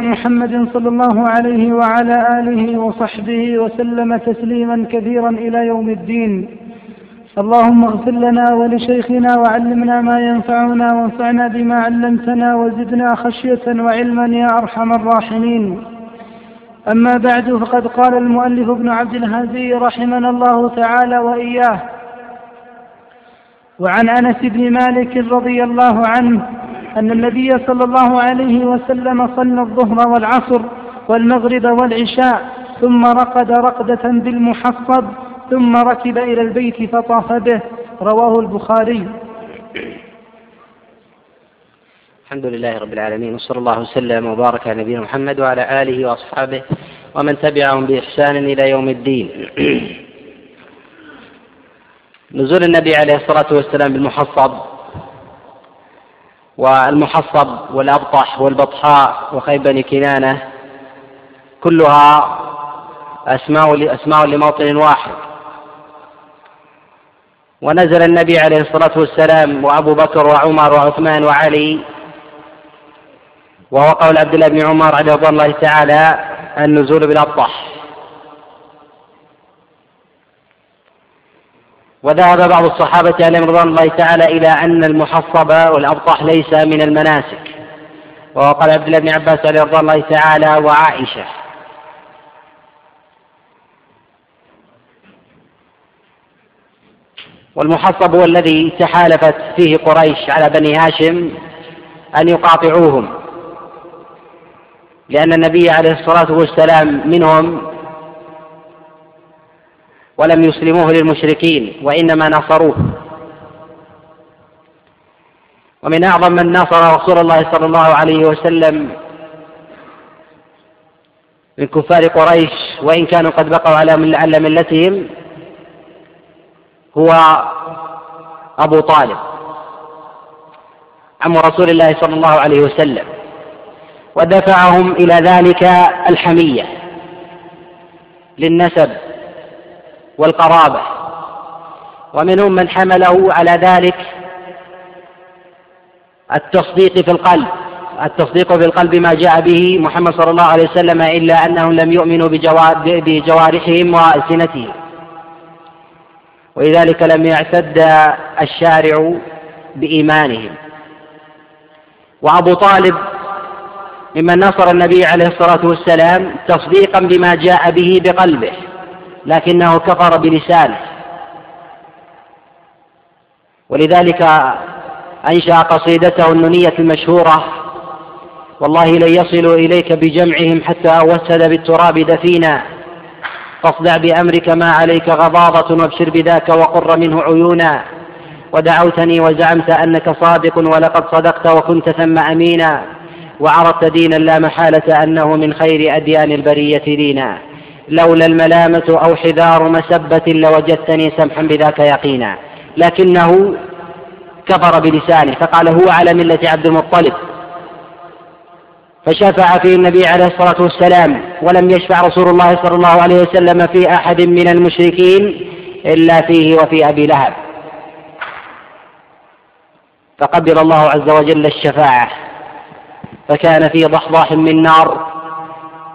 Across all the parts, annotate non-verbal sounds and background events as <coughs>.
محمد صلى الله عليه وعلى آله وصحبه وسلم تسليما كثيرا إلى يوم الدين. اللهم اغفر لنا ولشيخنا وعلمنا ما ينفعنا وانفعنا بما علمتنا وزدنا خشية وعلما يا أرحم الراحمين. أما بعد فقد قال المؤلف ابن عبد الهادي رحمنا الله تعالى وإياه وعن أنس بن مالك رضي الله عنه أن النبي صلى الله عليه وسلم صلى الظهر والعصر والمغرب والعشاء ثم رقد رقدة بالمحصب ثم ركب إلى البيت فطاف به. رواه البخاري. الحمد لله رب العالمين وصلى الله وسلم وبارك على نبينا محمد وعلى آله وأصحابه ومن تبعهم بإحسان إلى يوم الدين. <clears throat> نزول النبي عليه الصلاة والسلام بالمحصب والمحصب والأبطح والبطحاء وخيب بني كنانة كلها أسماء أسماء لموطن واحد. ونزل النبي عليه الصلاة والسلام وأبو بكر وعمر وعثمان وعلي وهو قول عبد الله بن عمر عليه الله تعالى النزول بالأبطح. وذهب بعض الصحابة عليهم رضوان الله تعالى إلى أن المحصب والأبطح ليس من المناسك. وقال عبد الله بن عباس عليه رضوان الله تعالى وعائشة. والمحصب هو الذي تحالفت فيه قريش على بني هاشم أن يقاطعوهم. لأن النبي عليه الصلاة والسلام منهم ولم يسلموه للمشركين وإنما نصروه. ومن أعظم من نصر رسول الله صلى الله عليه وسلم من كفار قريش وإن كانوا قد بقوا على ملتهم هو أبو طالب عم رسول الله صلى الله عليه وسلم. ودفعهم إلى ذلك الحمية للنسب. والقرابة. ومنهم من حمله على ذلك التصديق في القلب التصديق في القلب ما جاء به محمد صلى الله عليه وسلم إلا أنهم لم يؤمنوا بجوارحهم وألسنتهم. ولذلك لم يعتد الشارع بإيمانهم. وأبو طالب ممن نصر النبي عليه الصلاة والسلام تصديقا بما جاء به بقلبه. لكنه كفر بلسانه. ولذلك أنشأ قصيدته النونية المشهورة والله لن يصلوا إليك بجمعهم حتى وسد بالتراب دفينا. فاصدع بأمرك ما عليك غضاضة وابشر بذاك وقر منه عيونا. ودعوتني وزعمت أنك صادق ولقد صدقت وكنت ثم أمينا. وعرفت دينا لا محالة أنه من خير أديان البرية دينا. لولا الملامة أو حذار مسبة لوجدتني سمحا بذاك يقينا. لكنه كفر بلسانه فقال هو على ملة عبد المطلب. فشفع فيه النبي عليه الصلاة والسلام ولم يشفع رسول الله صلى الله عليه وسلم في أحد من المشركين إلا فيه وفي أبي لهب. فقبل الله عز وجل الشفاعة فكان في ضحضاح من نار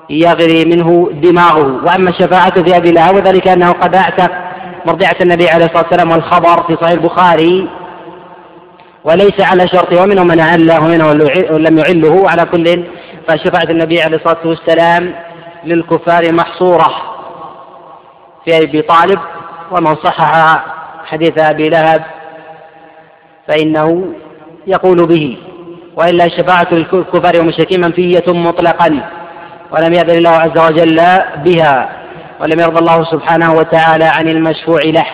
يغري منه دماغه. وأما الشفاعة في أبي لهب وذلك أنه قد أعتق مرضعة النبي عليه الصلاة والسلام والخبر في صحيح البخاري. وليس على شرطه ومنهم من أعله ومنهم لم يعله. على كل فشفاعة النبي عليه الصلاة والسلام للكفار محصورة في أبي طالب. ومن صحح حديث أبي لهب فإنه يقول به. وإلا شفاعة الكفار والمشركين منفية مطلقا. ولم يأذن الله عز وجل بها ولم يرضى الله سبحانه وتعالى عن المشفوع له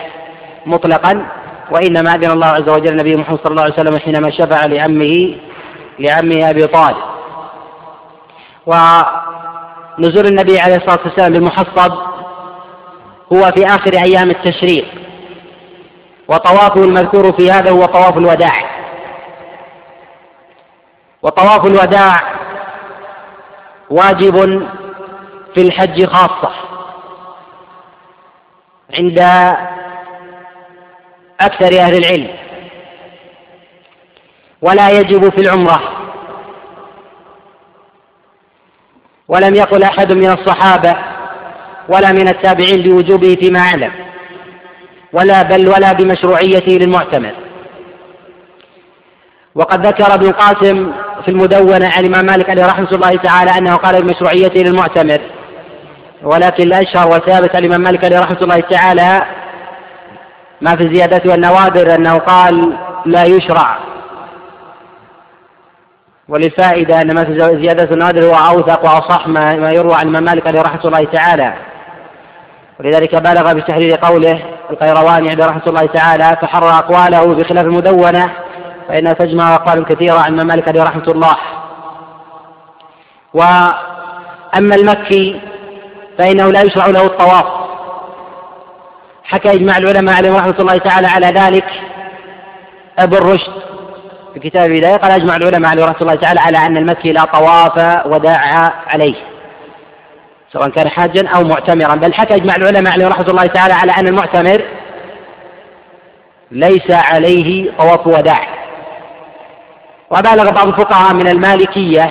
مطلقا وإنما أذن الله عز وجل النبي محمد صلى الله عليه وسلم حينما شفع لعمه لعمه أبي طالب. ونزول النبي عليه الصلاة والسلام بالمحصب هو في آخر أيام التشريق وطوافه المذكور في هذا هو طواف الوداع. وطواف الوداع واجب في الحج خاصة. عند أكثر أهل العلم. ولا يجب في العمرة. ولم يقل أحد من الصحابة ولا من التابعين بوجوبه فيما أعلم. ولا بل ولا بمشروعيته للمعتمر وقد ذكر ابن القاسم في المدونة عن الإمام مالك عليه رحمة الله تعالى أنه قال بمشروعيته للمعتمر. ولكن الأشهر وثابت عن الإمام مالك عليه رحمة الله تعالى ما في الزيادات والنوادر أنه قال لا يشرع. وللفائدة أن ما في زيادة النوادر هو أوثق وأصح ما يروى عن الإمام مالك عليه رحمة الله تعالى. ولذلك بالغ بتحرير قوله القيرواني عليه رحمة الله تعالى فحرر أقواله بخلاف المدونة فإنها تجمع أقوال كثيرة عن مالك عليه رحمة الله. وأما المكي فإنه لا يشرع له الطواف. حكى إجماع العلماء عليهم رحمة الله تعالى على ذلك. أبو الرشد في كتاب البداية قال أجمع العلماء عليهم رحمة الله تعالى على أن المكي لا طواف وداع عليه سواء كان حاجا أو معتمرا. بل حكى إجماع العلماء عليهم رحمة الله تعالى على أن المعتمر ليس عليه طواف وداع. وبالغ بعض الفقهاء من المالكية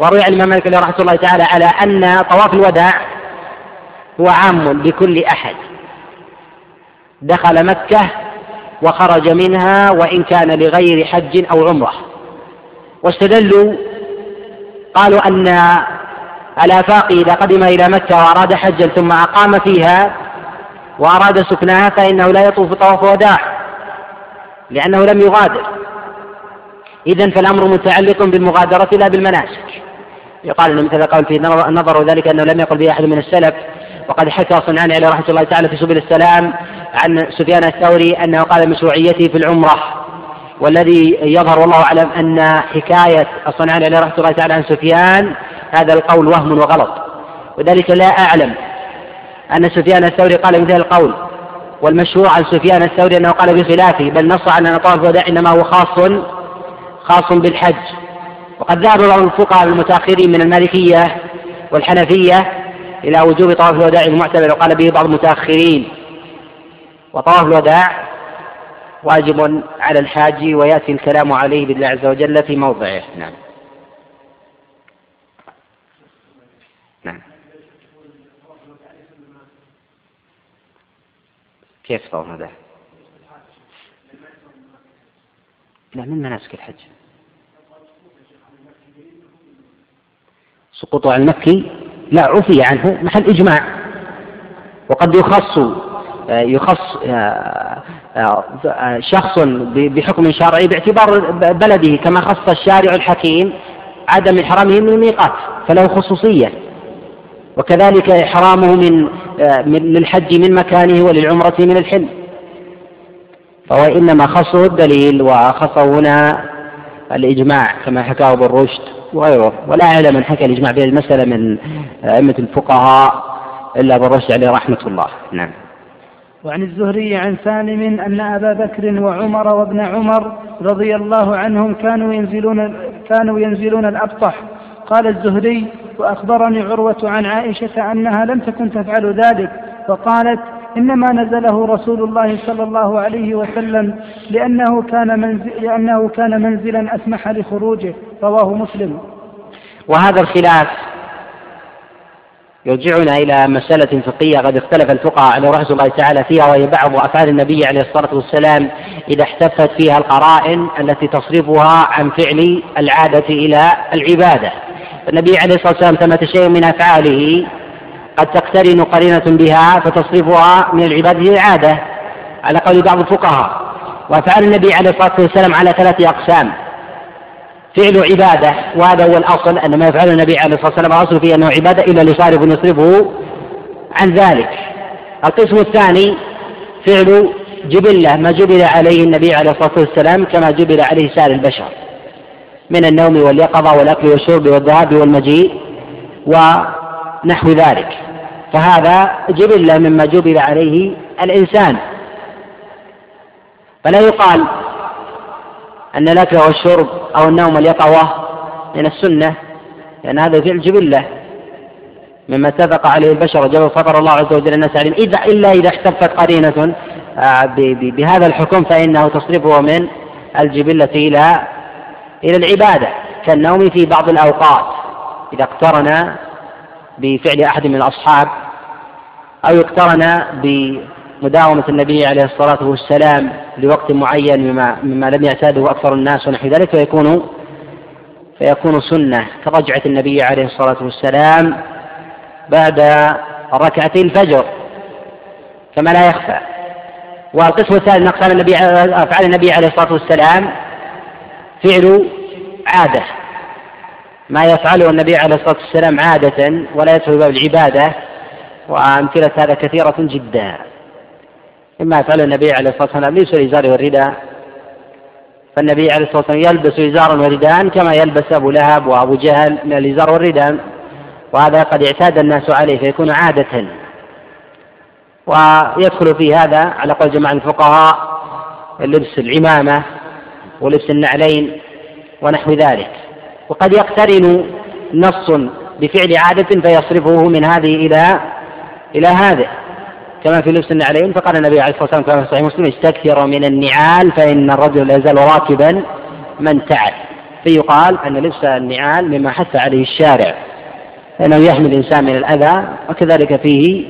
وروي عن الإمام مالك رحمة الله تعالى على أن طواف الوداع هو عام لكل أحد. دخل مكة وخرج منها وإن كان لغير حج أو عمرة. واستدلوا قالوا أن الآفاق إذا قدم إلى مكة وأراد حجا ثم أقام فيها وأراد سكنها فإنه لا يطوف طواف وداع لأنه لم يغادر. إذا فالأمر متعلق بالمغادرة لا بالمناسك. يقال أن مثل قول في نظر ذلك أنه لم يقل به أحد من السلف وقد حكى صنعاني عليه رحمة الله تعالى في سبل السلام عن سفيان الثوري أنه قال مشروعيته في العمرة والذي يظهر والله أعلم أن حكاية الصنعاني عليه رحمة الله تعالى عن سفيان هذا القول وهم وغلط. وذلك لا أعلم أن سفيان الثوري قال مثل القول والمشهور عن سفيان الثوري أنه قال بخلافه بل نص على أن طواف الوداع إنما هو خاص خاص بالحج. وقد ذهب بعض الفقهاء المتأخرين من المالكية والحنفية إلى وجوب طواف الوداع المعتبر. وقال به بعض المتأخرين وطواف الوداع واجب على الحاج ويأتي الكلام عليه بالله عز وجل في موضعه. نعم. نعم. كيف طواف الوداع؟ لا من مناسك الحج؟ سقوطه على المكي لا عفي عنه محل إجماع. وقد يخص آه، يخص آه، آه، شخص بحكم شرعي باعتبار بلده كما خص الشارع الحكيم عدم إحرامه من الميقات فله خصوصية. وكذلك إحرامه من للحج من مكانه وللعمرة من الحل. فهو إنما خصه الدليل وخصه هنا الإجماع كما حكاه ابو الرشد وغيره. ولا أعلم من حكى الإجماع بهذه المسألة من أئمة الفقهاء إلا ابو الرشد عليه رحمة الله. نعم. وعن الزهري عن سالم أن أبا بكر وعمر وابن عمر رضي الله عنهم كانوا ينزلون كانوا ينزلون الأبطح. قال الزهري وأخبرني عروة عن عائشة أنها لم تكن تفعل ذلك فقالت إنما نزله رسول الله صلى الله عليه وسلم لأنه كان منزل لأنه كان منزلا أسمح لخروجه. رواه مسلم. وهذا الخلاف يرجعنا إلى مسألة فقهية قد اختلف الفقهاء على رحمة الله تعالى فيها وهي بعض أفعال النبي عليه الصلاة والسلام إذا احتفت فيها القرائن التي تصرفها عن فعل العادة إلى العبادة. النبي عليه الصلاة والسلام ثمة شيء من أفعاله قد تقترن قرينة بها فتصرفها من العبادة للعادة على قول بعض الفقهاء. وأفعال النبي عليه الصلاة والسلام على ثلاثة أقسام. فعل عبادة وهذا هو الأصل أن ما يفعله النبي عليه الصلاة والسلام الأصل فيه أنه عبادة إلا لصارف يصرفه عن ذلك. القسم الثاني فعل جبلة ما جبل عليه النبي عليه الصلاة والسلام كما جبل عليه سائر البشر. من النوم واليقظة والأكل والشرب والذهاب والمجيء ونحو ذلك. فهذا جبلة مما جبل عليه الإنسان. فلا يقال أن الأكل والشرب أو النوم واليقظة من السنة لأن هذا فعل جبلة مما اتفق عليه البشر وجب فطر الله عز وجل الناس عليهم. إذا إلا إذا احتفت قرينة آه، بهذا الحكم فإنه تصرفه من الجبلة إلى إلى العبادة كالنوم في بعض الأوقات. إذا اقترن بفعل أحد من الأصحاب أو اقترن بمداومة النبي عليه الصلاة والسلام لوقت معين مما, مما لم يعتاده أكثر الناس ونحو ذلك فيكون فيكون سنة كرجعة النبي عليه الصلاة والسلام بعد ركعتي الفجر كما لا يخفى. والقسم الثالث من أقسام النبي أفعال النبي عليه الصلاة والسلام فعل عادة. ما يفعله النبي عليه الصلاة والسلام عادة ولا يدخل باب العبادة وأمثلة هذا كثيرة جدا. مما يفعله النبي عليه الصلاة والسلام ليس الإزار والرداء. فالنبي عليه الصلاة والسلام يلبس إزارا ورداء كما يلبس أبو لهب وأبو جهل من الإزار والرداء وهذا قد اعتاد الناس عليه فيكون عادة. ويدخل في هذا على قول جماعة الفقهاء لبس العمامة ولبس النعلين ونحو ذلك. وقد يقترن نص بفعل عادة فيصرفه من هذه إلى إلى هذا كما في لبس النعلين فقال النبي عليه الصلاة والسلام كما في صحيح مسلم استكثر من النعال فإن الرجل لا يزال راكبا من تعب فيقال أن لبس النعال مما حث عليه الشارع لأنه يحمي الإنسان من الأذى وكذلك فيه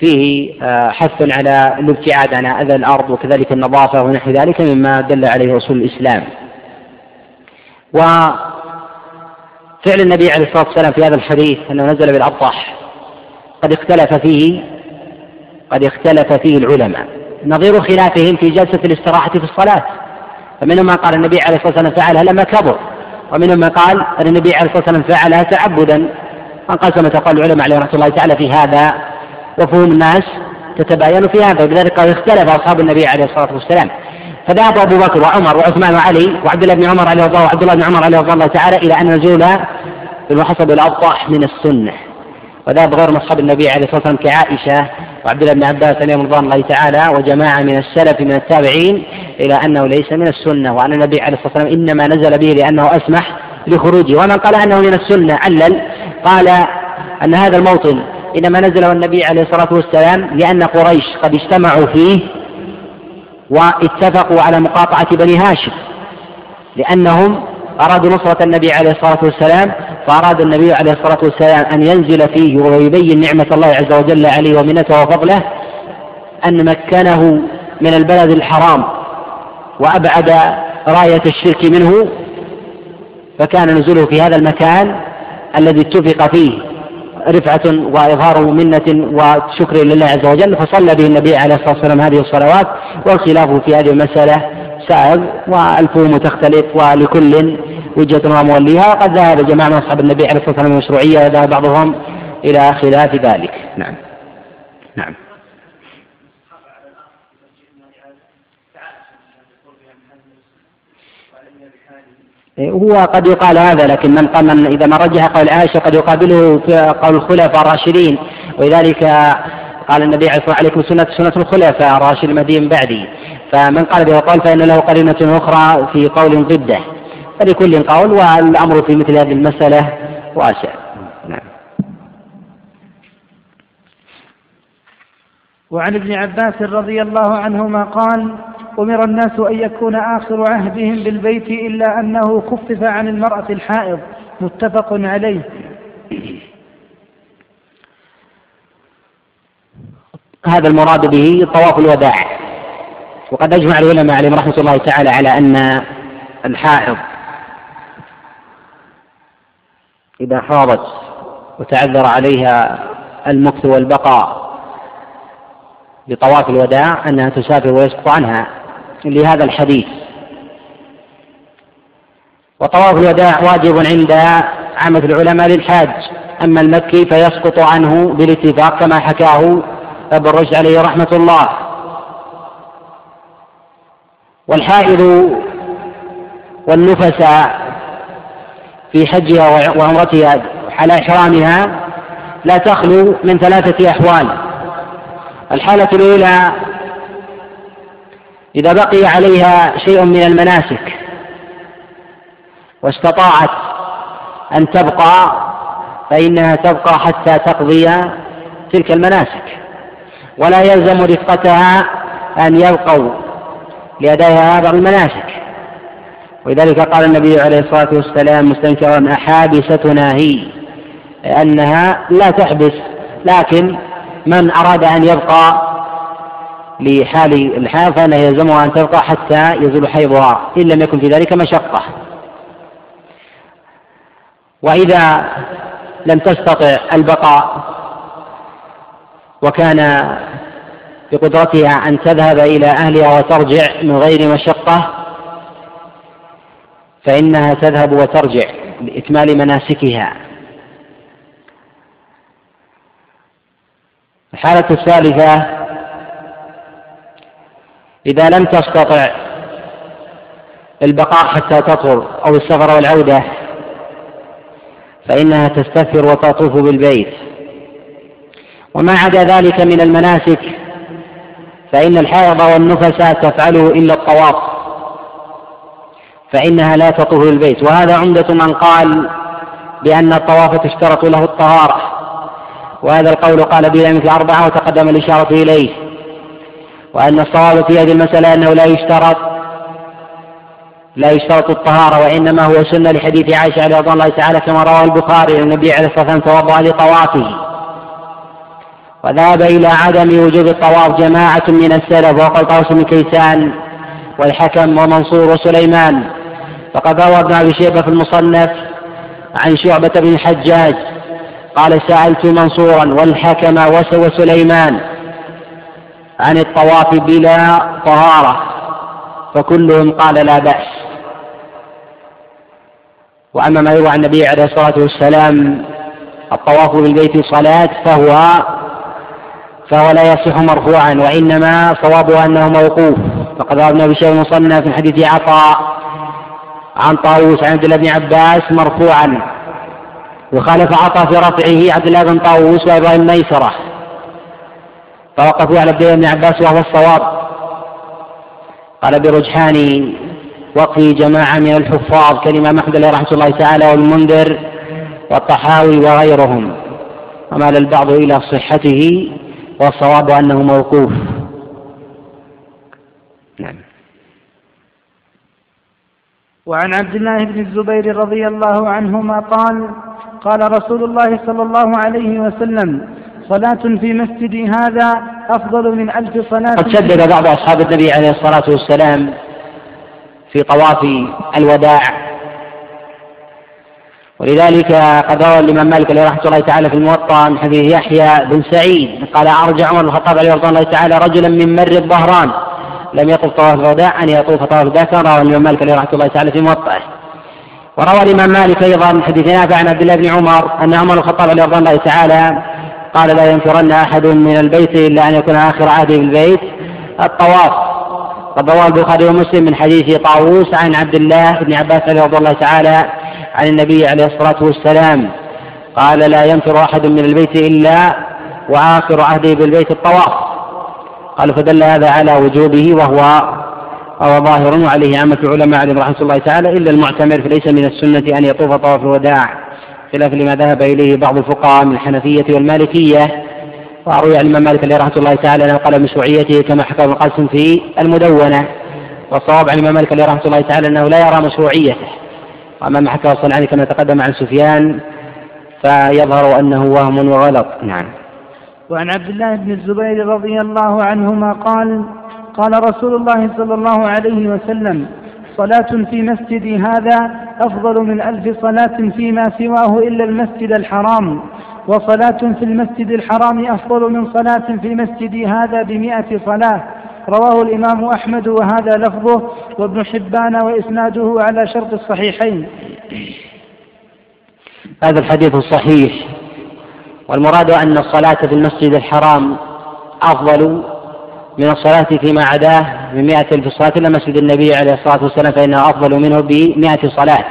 فيه آه، حث على الابتعاد عن أذى الأرض وكذلك النظافة ونحو ذلك مما دل عليه رسول الإسلام. وفعل النبي عليه الصلاة والسلام في هذا الحديث أنه نزل بالأبطح. قد اختلف فيه قد اختلف فيه العلماء. نظير خلافهم في جلسة الاستراحة في الصلاة. فمنهم من قال النبي عليه الصلاة والسلام فعلها لما كبر ومنهم من قال أن النبي عليه الصلاة والسلام فعلها تعبدا. انقسم تقال العلماء عليه رحمة الله تعالى في هذا وفهوم الناس تتباين في هذا. ولذلك قد اختلف أصحاب النبي عليه الصلاة والسلام. فذهب أبو بكر وعمر وعثمان وعلي وعبد الله بن عمر عليه الله وعبد الله بن عمر عليه الله تعالى إلى أن نزول بالمحصب الأبطح من السنة. وذهب غير من أصحاب النبي عليه الصلاة والسلام كعائشة وعبد الله بن عباس عليهم رضوان الله تعالى وجماعة من السلف من التابعين إلى أنه ليس من السنة وأن النبي عليه الصلاة والسلام إنما نزل به لأنه أسمح لخروجه. ومن قال أنه من السنة علل قال أن هذا الموطن إنما نزله النبي عليه الصلاة والسلام لأن قريش قد اجتمعوا فيه واتفقوا على مقاطعة بني هاشم لأنهم أرادوا نصرة النبي عليه الصلاة والسلام فأراد النبي عليه الصلاة والسلام أن ينزل فيه ويبين نعمة الله عز وجل عليه ومنته وفضله أن مكنه من البلد الحرام وأبعد راية الشرك منه فكان نزوله في هذا المكان الذي اتفق فيه. رفعة وإظهار منة وشكر لله عز وجل فصلى به النبي عليه الصلاة والسلام هذه الصلوات والخلاف في هذه المسألة سائغ والفهوم تختلف ولكل وجهة وموليها وقد ذهب جماعة من أصحاب النبي عليه الصلاة والسلام المشروعية وذهب بعضهم إلى خلاف ذلك. نعم. نعم. هو قد يقال هذا لكن من قال من إذا ما رجح قول عائشة قد يقابله قول الخلفاء الراشدين. ولذلك قال النبي عليه الصلاة والسلام عليكم سنه سنة الخلفاء الراشدين المهديين بعدي. فمن قال به قول فإن له قرينة أخرى في قول ضده. فلكل قول والأمر في مثل هذه المسألة واسع. نعم. وعن ابن عباس رضي الله عنهما قال أمر الناس أن يكون آخر عهدهم بالبيت إلا أنه خفف عن المرأة الحائض. متفق عليه. هذا المراد به طواف الوداع. وقد أجمع العلماء عليهم رحمة الله تعالى على أن الحائض إذا حاضت وتعذر عليها المكث والبقاء بطواف الوداع أنها تسافر ويسقط عنها. لهذا الحديث. وطواف الوداع واجب عند عامة العلماء للحاج. أما المكي فيسقط عنه بالاتفاق كما حكاه ابن رشد عليه رحمة الله. والحائض والنفساء في حجها وعمرتها حال إحرامها لا تخلو من ثلاثة أحوال. الحالة الأولى إذا بقي عليها شيء من المناسك واستطاعت أن تبقى فإنها تبقى حتى تقضي تلك المناسك. ولا يلزم رفقتها أن يبقوا لأداء هذا المناسك. ولذلك قال النبي عليه الصلاة والسلام مستنكرا أحابستنا هي أنها لا تحبس لكن من أراد أن يبقى لحال الحال فإنه يلزمها أن تبقى حتى يزول حيضها إن لم يكن في ذلك مشقة. وإذا لم تستطع البقاء وكان بقدرتها أن تذهب إلى أهلها وترجع من غير مشقة فإنها تذهب وترجع لإكمال مناسكها. الحالة الثالثة إذا لم تستطع البقاء حتى تطهر أو السفر والعودة فإنها تستثر وتطوف بالبيت. وما عدا ذلك من المناسك فإن الحائض والنفس تفعله إلا الطواف فإنها لا تطوف بالبيت. وهذا عمدة من قال بأن الطواف تشترط له الطهارة. وهذا القول قال به مثل أربعة وتقدم الإشارة إليه. وأن الصواب في هذه المسألة أنه لا يشترط لا يشترط الطهارة وإنما هو سنة لحديث عائشة رضي الله تعالى كما رواه البخاري النبي عليه الصلاة والسلام توضأ لطوافه. وذهب إلى عدم وجوب الطواف جماعة من السلف وقال طاووس بن كيسان والحكم ومنصور وسليمان. فقد روى ابن أبي شيبة في المصنف عن شعبة بن الحجاج قال سألت منصورا والحكم وسليمان. عن الطواف بلا طهارة فكلهم قال لا بأس. وأما ما يروى عن النبي عليه الصلاة والسلام الطواف بالبيت صلاة فهو فهو لا يصح مرفوعا وإنما صوابه أنه موقوف. فقد أبي شيخ المصنف من حديث عطاء عن طاووس عن عبد الله بن عباس مرفوعا. وخالف عطاء في رفعه عبد الله بن طاووس وإبراهيم ميسرة. فوقفوا على عبد الله بن عباس وهو الصواب. قال برجحان وقفه جماعة من الحفاظ كالإمام أحمد عليه رحمة الله تعالى والمنذر والطحاوي وغيرهم. ومال البعض إلى صحته والصواب أنه موقوف. نعم. وعن عبد الله بن الزبير رضي الله عنهما قال قال رسول الله صلى الله عليه وسلم صلاة في مسجدي هذا أفضل من ألف صلاة قد شدد بعض أصحاب النبي عليه الصلاة والسلام في طواف الوداع. ولذلك قد روى الإمام مالك عليه رحمة الله تعالى في الموطأ من حديث يحيى بن سعيد قال أرجع عمر بن الخطاب عليه رضي الله تعالى رجلا من مر الظهران لم يطف طواف الوداع أن يطوف طواف الذكر روى الإمام مالك عليه رحمة الله تعالى في موطأه. وروى الإمام مالك أيضا من حديث نافع عن عبد الله بن عمر أن عمر بن الخطاب عليه رضي الله تعالى قال لا ينفرن أحد من البيت إلا أن يكون آخر عهده بالبيت الطواف. قد رواه البخاري ومسلم من حديث طاووس عن عبد الله بن عباس رضي الله تعالى عن النبي عليه الصلاة والسلام. قال لا ينفر أحد من البيت إلا وآخر عهده بالبيت الطواف. قال فدل هذا على وجوبه وهو وهو ظاهر وعليه عامة العلماء عليهم رحمة الله تعالى إلا المعتمر فليس من السنة أن يطوف طواف الوداع. خلاف لما ذهب إليه بعض الفقهاء من الحنفية والمالكية وأروي عن الإمام مالك عليه رحمة الله تعالى أنه قال مشروعيته كما حكى ابن القاسم في المدونة والصواب عن الإمام مالك عليه رحمة الله تعالى أنه لا يرى مشروعيته. وأما ما حكى الصنعاني كما تقدم عن سفيان فيظهر أنه وهم وغلط. نعم. وعن عبد الله بن الزبير رضي الله عنهما قال قال رسول الله صلى الله عليه وسلم صلاة في مسجدي هذا أفضل من ألف صلاة فيما سواه إلا المسجد الحرام. وصلاة في المسجد الحرام أفضل من صلاة في مسجدي هذا بمئة صلاة. رواه الإمام أحمد وهذا لفظه وابن حبان وإسناده على شرط الصحيحين. هذا الحديث صحيح والمراد أن الصلاة في المسجد الحرام أفضل من الصلاة فيما عداه بمئة ألف صلاة إلا مسجد النبي عليه الصلاة والسلام فإنه أفضل منه بمئة صلاة.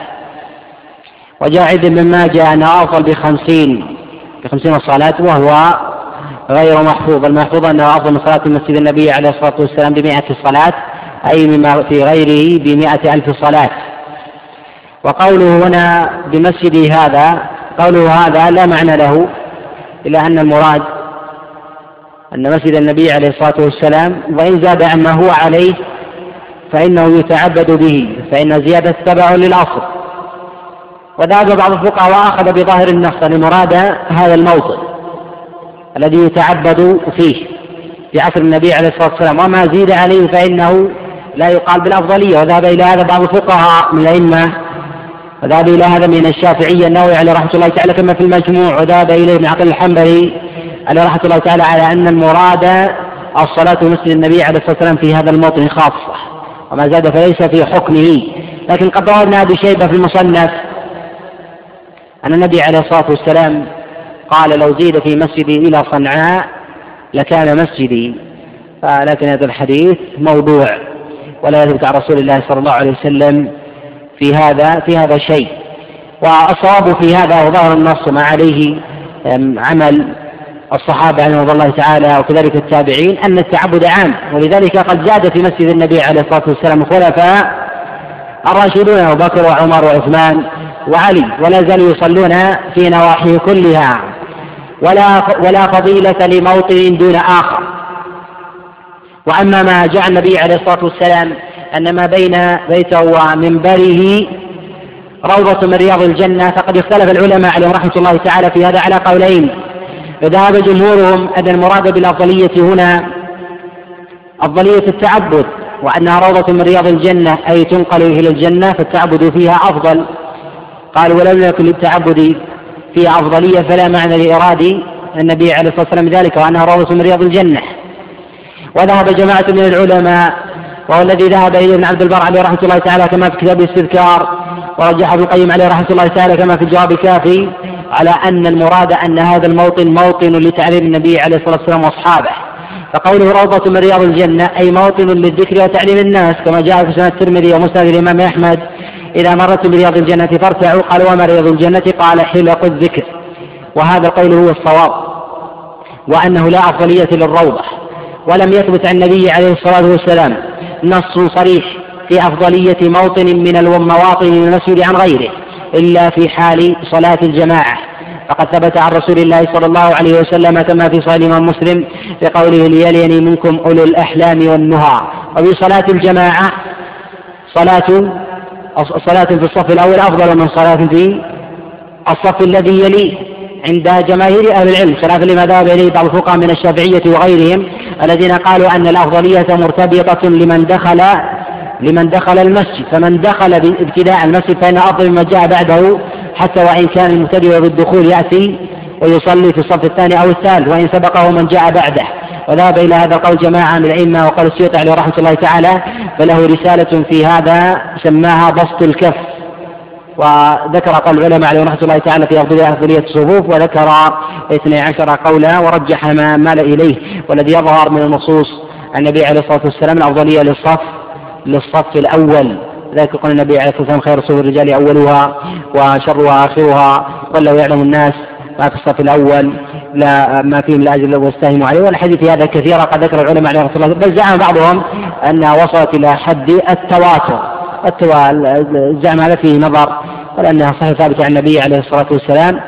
وجاء عند من ماجه أنه أفضل بخمسين بخمسين صلاة وهو غير محفوظ. المحفوظ أنه أفضل من صلاة مسجد النبي عليه الصلاة والسلام بمئة صلاة أي مما في غيره بمئة ألف صلاة. وقوله هنا بمسجد هذا قوله هذا لا معنى له إلا أن المراد أن مسجد النبي عليه الصلاة والسلام وإن زاد عما هو عليه فإنه يتعبد به فإن زيادة تبع للأصل. وذهب بعض الفقهاء وأخذ بظاهر النص لمراد هذا الموطن الذي يتعبد فيه في عصر النبي عليه الصلاة والسلام. وما زيد عليه فإنه لا يقال بالأفضلية. وذهب إلى هذا بعض الفقهاء من الأئمة. وذهب إلى هذا من الشافعية النووي عليه رحمة الله تعالى كما في المجموع. وذهب إليه ابن عقل الحنبلي. عليه رحمة الله تعالى على أن المراد الصلاة مسجد النبي عليه الصلاة والسلام في هذا الموطن خاصة وما زاد فليس في حكمه. لكن قد روى ابن أبي شيبة في المصنف أن النبي عليه الصلاة والسلام قال لو زيد في مسجدي إلى صنعاء لكان مسجدي. لكن هذا الحديث موضوع ولا يثبت عن رسول الله صلى الله عليه وسلم في هذا في هذا شيء. والصواب في هذا وظاهر النص ما عليه عمل الصحابة رضي الله تعالى وكذلك التابعين أن التعبد عام ولذلك قد زاد في مسجد النبي عليه الصلاة والسلام الخلفاء الراشدون أبو بكر وعمر وعثمان وعلي ولا زالوا يصلون في نواحيه كلها. ولا ولا فضيلة لموطن دون آخر. وأما ما جاء النبي عليه الصلاة والسلام أن ما بين بيته ومنبره روضة من رياض الجنة فقد اختلف العلماء عليهم رحمة الله تعالى في هذا على قولين. فذهب جمهورهم أن المراد بالأفضلية هنا أفضلية التعبد وأنها روضة من رياض الجنة أي تنقل إلى الجنة فالتعبد فيها أفضل. قالوا ولم يكن للتعبد فيها أفضلية فلا معنى لإراد النبي عليه الصلاة والسلام ذلك وأنها روضة من رياض الجنة. وذهب جماعة من العلماء وهو الذي ذهب إليه ابن عبد البر عليه رحمة الله تعالى كما في كتاب الاستذكار ورجح ابن القيم عليه رحمة الله تعالى كما في الجواب الكافي. على أن المراد أن هذا الموطن موطن لتعليم النبي عليه الصلاة والسلام وأصحابه. فقوله روضة من رياض الجنة أي موطن للذكر وتعليم الناس كما جاء في سنة الترمذي ومسند الإمام أحمد إذا مرت برياض الجنة فارتعوا قال وما رياض الجنة؟ قال حلق الذكر. وهذا القول هو الصواب وأنه لا أفضلية للروضة. ولم يثبت عن النبي عليه الصلاة والسلام نص صريح في أفضلية موطن من المواطن المسجد عن غيره. إلا في حال صلاة الجماعة. فقد ثبت عن رسول الله صلى الله عليه وسلم كما في صحيح الإمام مسلم في قوله ليليني منكم أولو الأحلام والنهى. وفي صلاة الجماعة صلاة صلاة في الصف الأول أفضل من صلاة في الصف الذي يليه عند جماهير أهل العلم. خلافا لما ذهب إليه بعض الفقهاء من الشافعية وغيرهم الذين قالوا أن الأفضلية مرتبطة لمن دخل لمن دخل المسجد فمن دخل ابتداء المسجد فإن أفضل مما جاء بعده حتى وإن كان المبتدئ بالدخول يأتي ويصلي في الصف الثاني أو الثالث وإن سبقه من جاء بعده. وذهب إلى هذا القول جماعة من الأئمة وقال السيوطي عليه رحمة الله تعالى فله رسالة في هذا سماها بسط الكف. وذكر قول العلماء عليه رحمة الله تعالى في أفضلية أفضلية الصفوف وذكر اثني عشر قولا ورجح ما مال إليه والذي يظهر من النصوص النبي عليه الصلاة والسلام الأفضلية للصف للصف الأول. ذلك يقول النبي عليه الصلاة والسلام خير صفوف الرجال أولها وشرها آخرها. ولو يعلم الناس ما في الصف الأول لا ما فيهم لا أجل واستهموا عليه. والحديث هذا كثيرا قد ذكر العلماء عليه رحمة الله بل زعم بعضهم أنها وصلت إلى حد التواتر. الزعم هذا فيه نظر ولأنها صحيح ثابتة عن النبي عليه الصلاة والسلام.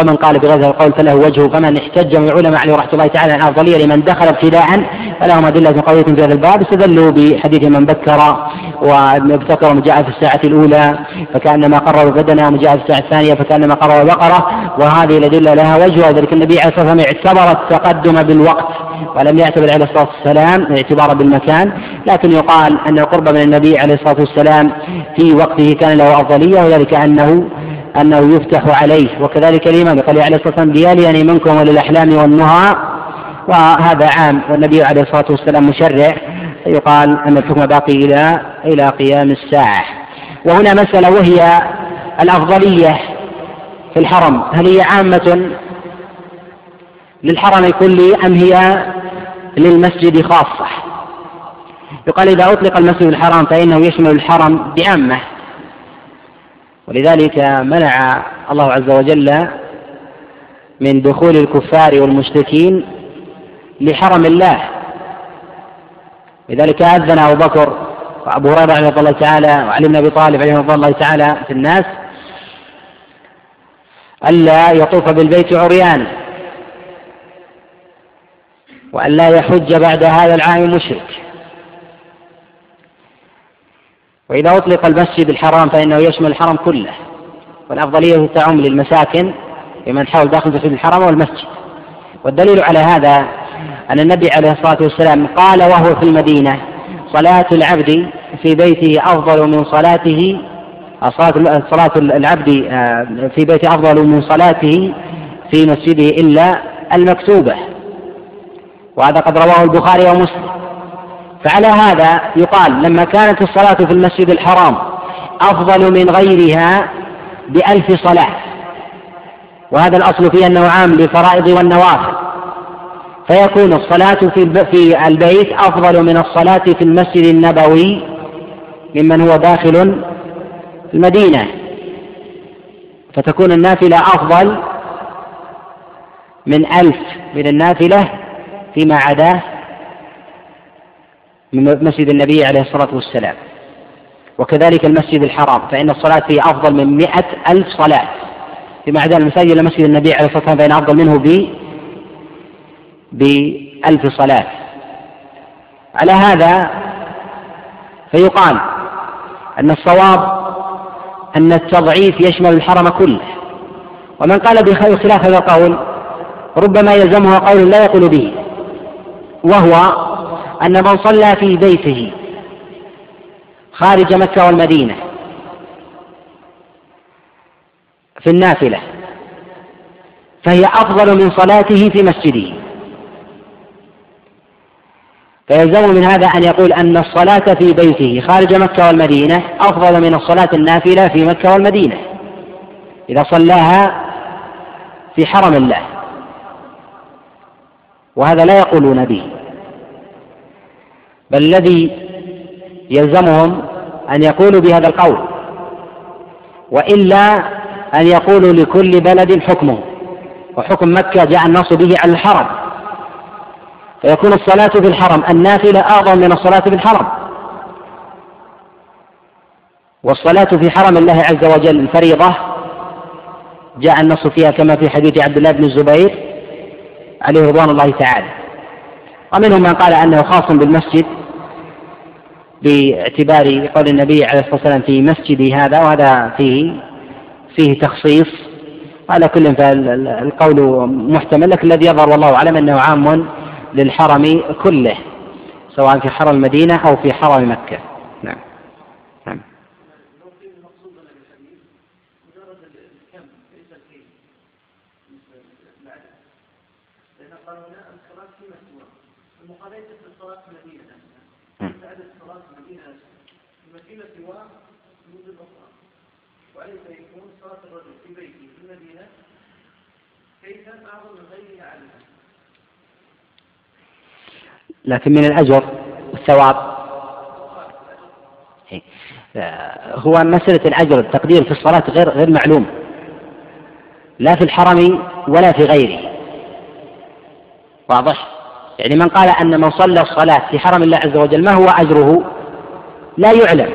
ومن قال بغير القول فله وجهه فمن احتج من العلماء عليه رحمة الله تعالى عن الافضليه لمن دخل ابتداء فلهم أدلة قوية في هذا الباب. استدلوا بحديث من بكر وابتكر ومن جاء في الساعة الأولى فكأنما قرب بدنا ومن جاء في الساعة الثانية فكأنما قرب بقره وهذه الأدلة لها وجه. وذلك النبي عليه الصلاة والسلام اعتبر التقدم بالوقت ولم يعتبر عليه الصلاة والسلام اعتبارا بالمكان. لكن يقال أن القرب من النبي عليه الصلاة والسلام في وقته كان له أفضلية وذلك أنه أنه يفتح عليه. وكذلك الإمام قال عليه الصلاة والسلام ليالي منكم وللأحلام والنهى. وهذا عام والنبي عليه الصلاة والسلام مشرع يقال أن الحكم باقي إلى إلى قيام الساعة. وهنا مسألة وهي الأفضلية في الحرم. هل هي عامة للحرم كله أم هي للمسجد خاصة؟ يقال إذا أطلق المسجد الحرام فإنه يشمل الحرم بعامة. ولذلك منع الله عز وجل من دخول الكفار والمشركين لحرم الله. لذلك أذن أبو بكر وأبو هريرة رضي الله تعالى وعلي بن أبي طالب رضي الله تعالى في الناس ألا يطوف بالبيت عريان وأن لا يحج بعد هذا العام مشرك. وإذا أطلق المسجد الحرام فإنه يشمل الحرم كله. والأفضلية تعم للمساكن لمن حول داخل المسجد الحرام والمسجد والدليل على هذا أن النبي عليه الصلاة والسلام قال وهو في المدينة صلاة العبد في بيته أفضل من صلاته صلاة صلاة العبد آه، في بيته أفضل من صلاته في مسجده إلا المكتوبة. وهذا قد رواه البخاري ومسلم. فعلى هذا يقال لما كانت الصلاة في المسجد الحرام أفضل من غيرها بألف صلاة. وهذا الأصل فيه أنه عام للفرائض والنوافل. فيكون الصلاة في في البيت أفضل من الصلاة في المسجد النبوي ممن هو داخل المدينة. فتكون النافلة أفضل من ألف من النافلة فيما عداه من مسجد النبي عليه الصلاة والسلام. وكذلك المسجد الحرام فإن الصلاة فيه أفضل من مئة ألف صلاة. فيما عدا المساجد إلى مسجد النبي عليه الصلاة والسلام فإن أفضل منه ب بألف صلاة. على هذا فيقال أن الصواب أن التضعيف يشمل الحرم كله. ومن قال بخلاف هذا القول ربما يلزمه قول لا يقول به وهو أن من صلى في بيته خارج مكة والمدينة في النافلة فهي أفضل من صلاته في مسجده. فيلزم من هذا أن يقول أن الصلاة في بيته خارج مكة والمدينة أفضل من الصلاة النافلة في مكة والمدينة إذا صلاها في حرم الله وهذا لا يقولون به. بل الذي يلزمهم أن يقولوا بهذا القول وإلا أن يقولوا لكل بلد حكمه وحكم مكة جاء النص به على الحرم فيكون الصلاة في الحرم النافلة أعظم من الصلاة في الحرم. والصلاة في حرم الله عز وجل الفريضة جاء النص فيها كما في حديث عبد الله بن الزبير عليه رضوان الله تعالى. ومنهم من قال أنه خاص بالمسجد باعتبار قول النبي عليه الصلاة والسلام في مسجدي هذا وهذا فيه فيه تخصيص. وعلى كل فالقول محتمل لكن الذي يظهر والله أعلم أنه عام للحرم كله سواء في حرم المدينة أو في حرم مكة. نعم. نعم. عدد الصلاة في المدينة. المدينة سواء المدن الأخرى. وعليه يكون صلاة الرجل في بيته في المدينة. كيف أعظم من عليها لكن من الأجر والثواب. هو مسألة الأجر التقدير في الصلاة غير غير معلوم. لا في الحرم ولا في غيره. واضح؟ يعني من قال أن من صلى الصلاة في حرم الله عز وجل ما هو أجره؟ لا يعلم.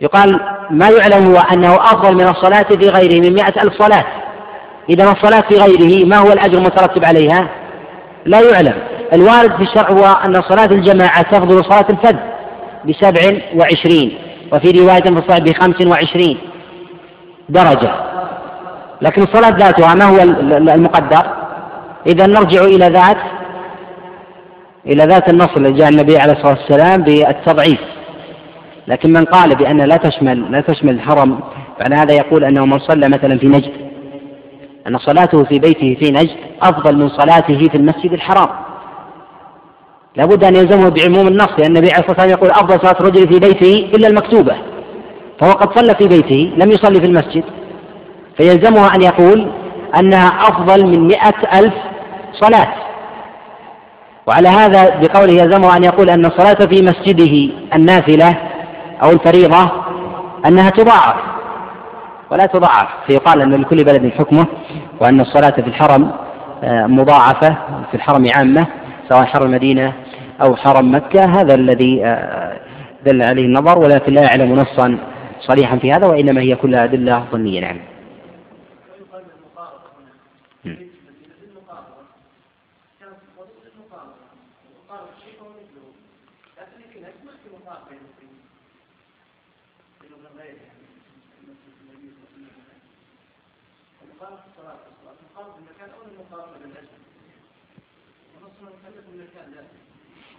يقال ما يعلم هو أنه أفضل من الصلاة في غيره من مئة ألف صلاة. إذا الصلاة في غيره ما هو الأجر المترتب عليها؟ لا يعلم. الوارد في الشرع هو أن صلاة الجماعة تفضل صلاة الفذ بسبع وعشرين وفي رواية في الصحيح بخمس وعشرين درجة. لكن الصلاة ذاتها ما هو المقدر؟ إذا نرجع إلى ذات إلى ذات النص الذي جاء النبي عليه الصلاة والسلام بالتضعيف. لكن من قال بأن لا تشمل لا تشمل الحرم فعلى هذا يقول أنه من صلى مثلا في نجد. أن صلاته في بيته في نجد أفضل من صلاته في المسجد الحرام. لابد أن يلزمه بعموم النص لأن النبي عليه الصلاة والسلام يقول أفضل صلاة الرجل في بيته إلا المكتوبة. فهو قد صلى في بيته لم يصلي في المسجد. فيلزمه أن يقول أنها أفضل من مئة ألف صلاة. وعلى هذا بقوله يلزمه أن يقول أن الصلاة في مسجده النافلة أو الفريضة أنها تضاعف. ولا تضاعف. فيقال أن لكل بلد حكمه وأن الصلاة في الحرم آه، مضاعفة في الحرم عامة سواء حرم المدينة أو حرم مكة. هذا الذي آه، دل عليه النظر ولكن لا يعلم نصا صريحا في هذا وإنما هي كلها أدلة ظنية. نعم. في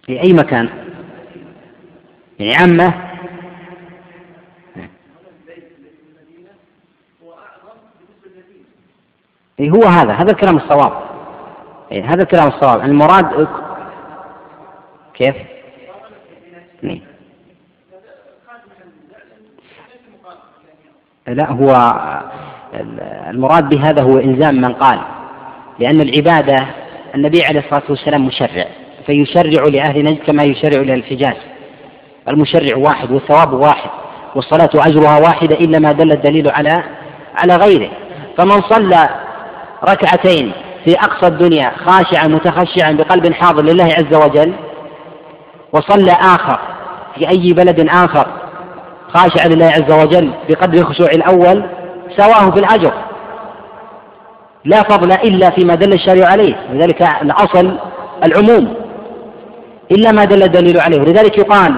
يعني أي مكان؟ يعني عامة إيه هو هذا هذا الكلام الصواب. إيه هذا الكلام الصواب. المراد كيف؟ نعم. لا هو المراد بهذا هو إلزام من قال لأن العبادة النبي عليه الصلاة والسلام مشرع فيشرع لأهل نجد كما يشرع لأهل الحجاز المشرع واحد والثواب واحد والصلاة أجرها واحدة إلا ما دل الدليل على على غيره. فمن صلى ركعتين في أقصى الدنيا خاشعا متخشعا بقلب حاضر لله عز وجل وصلى آخر في أي بلد آخر خاشعا لله عز وجل بقدر الخشوع الأول سواه في الأجر. لا فضل إلا فيما دل الشارع عليه لذلك الأصل العموم إلا ما دل الدليل عليه. ولذلك يقال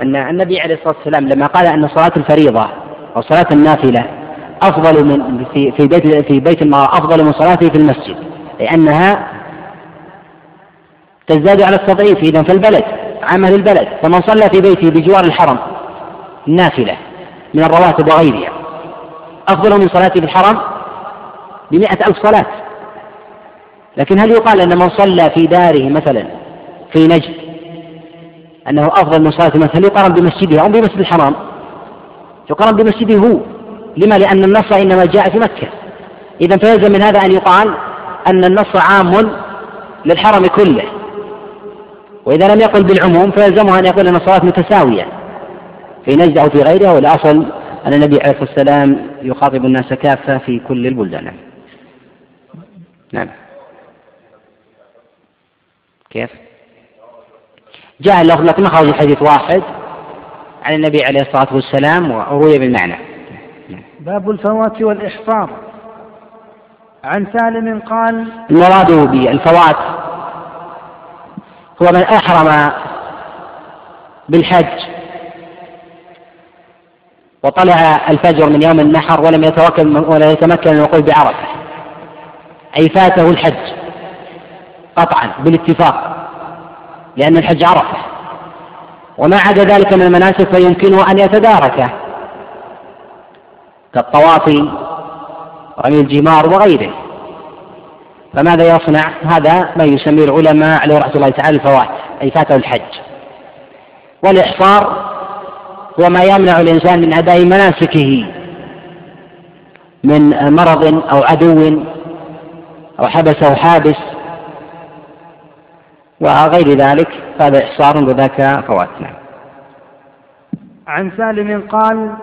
أن النبي عليه الصلاة والسلام لما قال أن صلاة الفريضة أو صلاة النافلة أفضل من في في بيت في بيت المرأة أفضل من صلاته في المسجد لأنها تزداد على التضعيف إذا في البلد عمل البلد. فمن صلى في بيته بجوار الحرم نافلة من الرواتب وغيرها أفضل من صلاته في الحرم بمئة ألف صلاة. لكن هل يقال أن من صلى في داره مثلا في نجد أنه أفضل من صلاة مثلا هل يقارن بمسجده أو بمسجد الحرام؟ يقارن بمسجده هو. لما لأن النص إنما جاء في مكة. إذا فيلزم من هذا أن يقال أن النص عام للحرم كله. وإذا لم يقل بالعموم فيلزمه أن يقول أن الصلاة متساوية. في نجد أو في غيرها والأصل أن النبي عليه الصلاة والسلام يخاطب الناس كافة في كل البلدان. نعم. كيف؟ جاء اللفظ لكن خرج حديث واحد عن النبي عليه الصلاة والسلام وروي بالمعنى. باب الفوات والإحصار عن سالم قال المراد بالفوات هو من أحرم بالحج وطلع الفجر من يوم النحر ولم يتوكل ولا يتمكن من الوقوف بعرفة. أي فاته الحج قطعا بالاتفاق لأن الحج عرفة. وما عدا ذلك من المناسك فيمكنه أن يتداركه. كالطواف رمي الجمار وغيره. فماذا يصنع؟ هذا ما يسميه العلماء عليه رحمة الله تعالى الفوات أي فاته الحج. والإحصار هو ما يمنع الإنسان من أداء مناسكه من مرض أو عدو أو حبسه حابس وغير ذلك هذا إحصار وذاك فوات نعم. عن سالم قال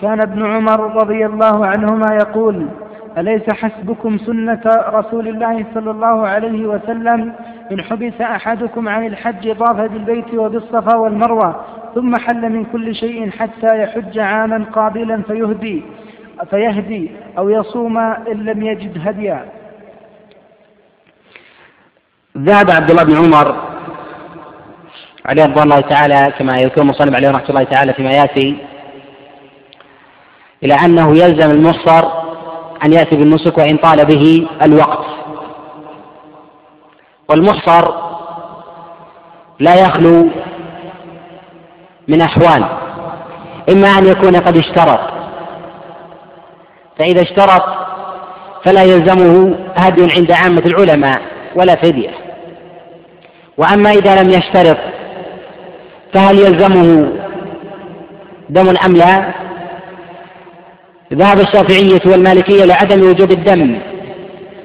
كان ابن عمر رضي الله عنهما يقول أليس حسبكم سنة رسول الله صلى الله عليه وسلم؟ إن حبس أحدكم عن الحج طاف بالبيت وبالصفا والمروة ثم حل من كل شيء حتى يحج عاما قابلا فيهدي فيهدي أو يصوم إن لم يجد هديا. ذهب عبد الله بن عمر عليه رضوان الله تعالى كما يذكر المصنف عليه رحمة الله تعالى فيما يأتي. إلى أنه يلزم المحصر أن يأتي بالنسك وإن طال به الوقت. والمحصر لا يخلو من أحوال إما أن يكون قد اشترط. فإذا اشترط فلا يلزمه هدي عند عامة العلماء ولا فدية. وأما إذا لم يشترط فهل يلزمه دم أم لا؟ ذهب الشافعية والمالكية لعدم وجوب الدم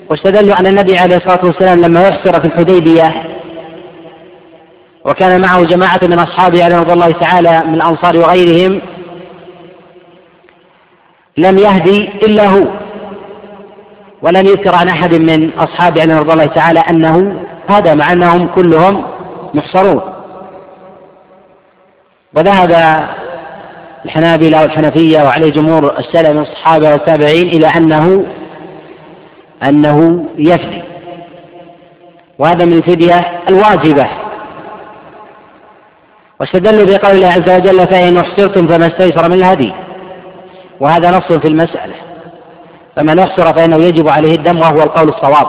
واستدلوا على النبي عليه الصلاة والسلام لما يحصر في الحديبية وكان معه جماعة من أصحابه عليه رضي الله تعالى من الأنصار وغيرهم لم يهدي إلا هو ولم يذكر عن أحد من أصحابه عليه رضي الله تعالى أنه هذا مع أنهم كلهم محصرون. وذهب الحنابلة والحنفية وعليه جمهور السلف من الصحابة والتابعين إلى أنه أنه يفدي. وهذا من الفدية الواجبة. واستدلوا بقول الله عز وجل فإن أحصرتم فما استيسر من الهدي. وهذا نص في المسألة. فمن أحصر فإنه يجب عليه الدم وهو القول الصواب.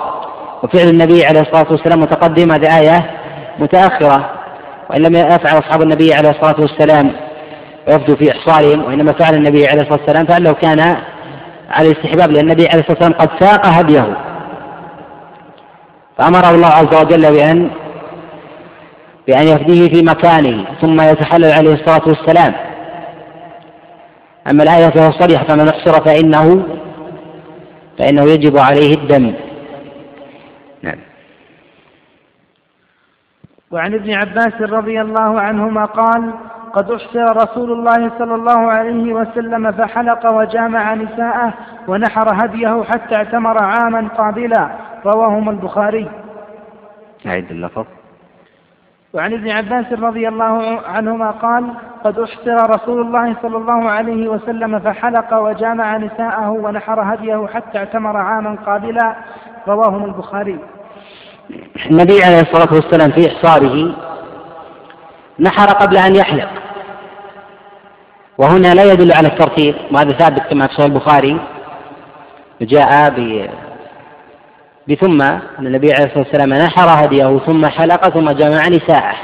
وفعل النبي عليه الصلاة والسلام متقدم هذه آية متأخرة. وإن لم يفعل أصحاب النبي عليه الصلاة والسلام ويفدوا في إحصارهم وإنما فعل النبي عليه الصلاة والسلام فعله كان على الاستحباب لأن النبي عليه الصلاة والسلام قد ساق هديه. فأمره الله عز وجل بأن بأن يفديه في مكانه ثم يتحلل عليه الصلاة والسلام. أما الآية فهو صريح فمن أحصر فإنه فإنه يجب عليه الدم. نعم. وعن ابن عباس رضي الله عنهما قال قد أحسر رسول الله صلى الله عليه وسلم فحلق وجامع نساءه ونحر هديه حتى اعتمر عاما قابلا. رواهما البخاري. أعد اللفظ. وعن ابن عباس رضي الله عنهما قال قد أحسر رسول الله صلى الله عليه وسلم فحلق وجامع نساءه ونحر هديه حتى اعتمر عاما قابلا. رواه البخاري. النبي عليه الصلاة والسلام في إحصاره نحر قبل أن يحلق. وهنا لا يدل على الترتيب وهذا ثابت كما في صحيح البخاري. جاء بثم أن النبي عليه الصلاة والسلام نحر هديه ثم حلق ثم جمع نساءه.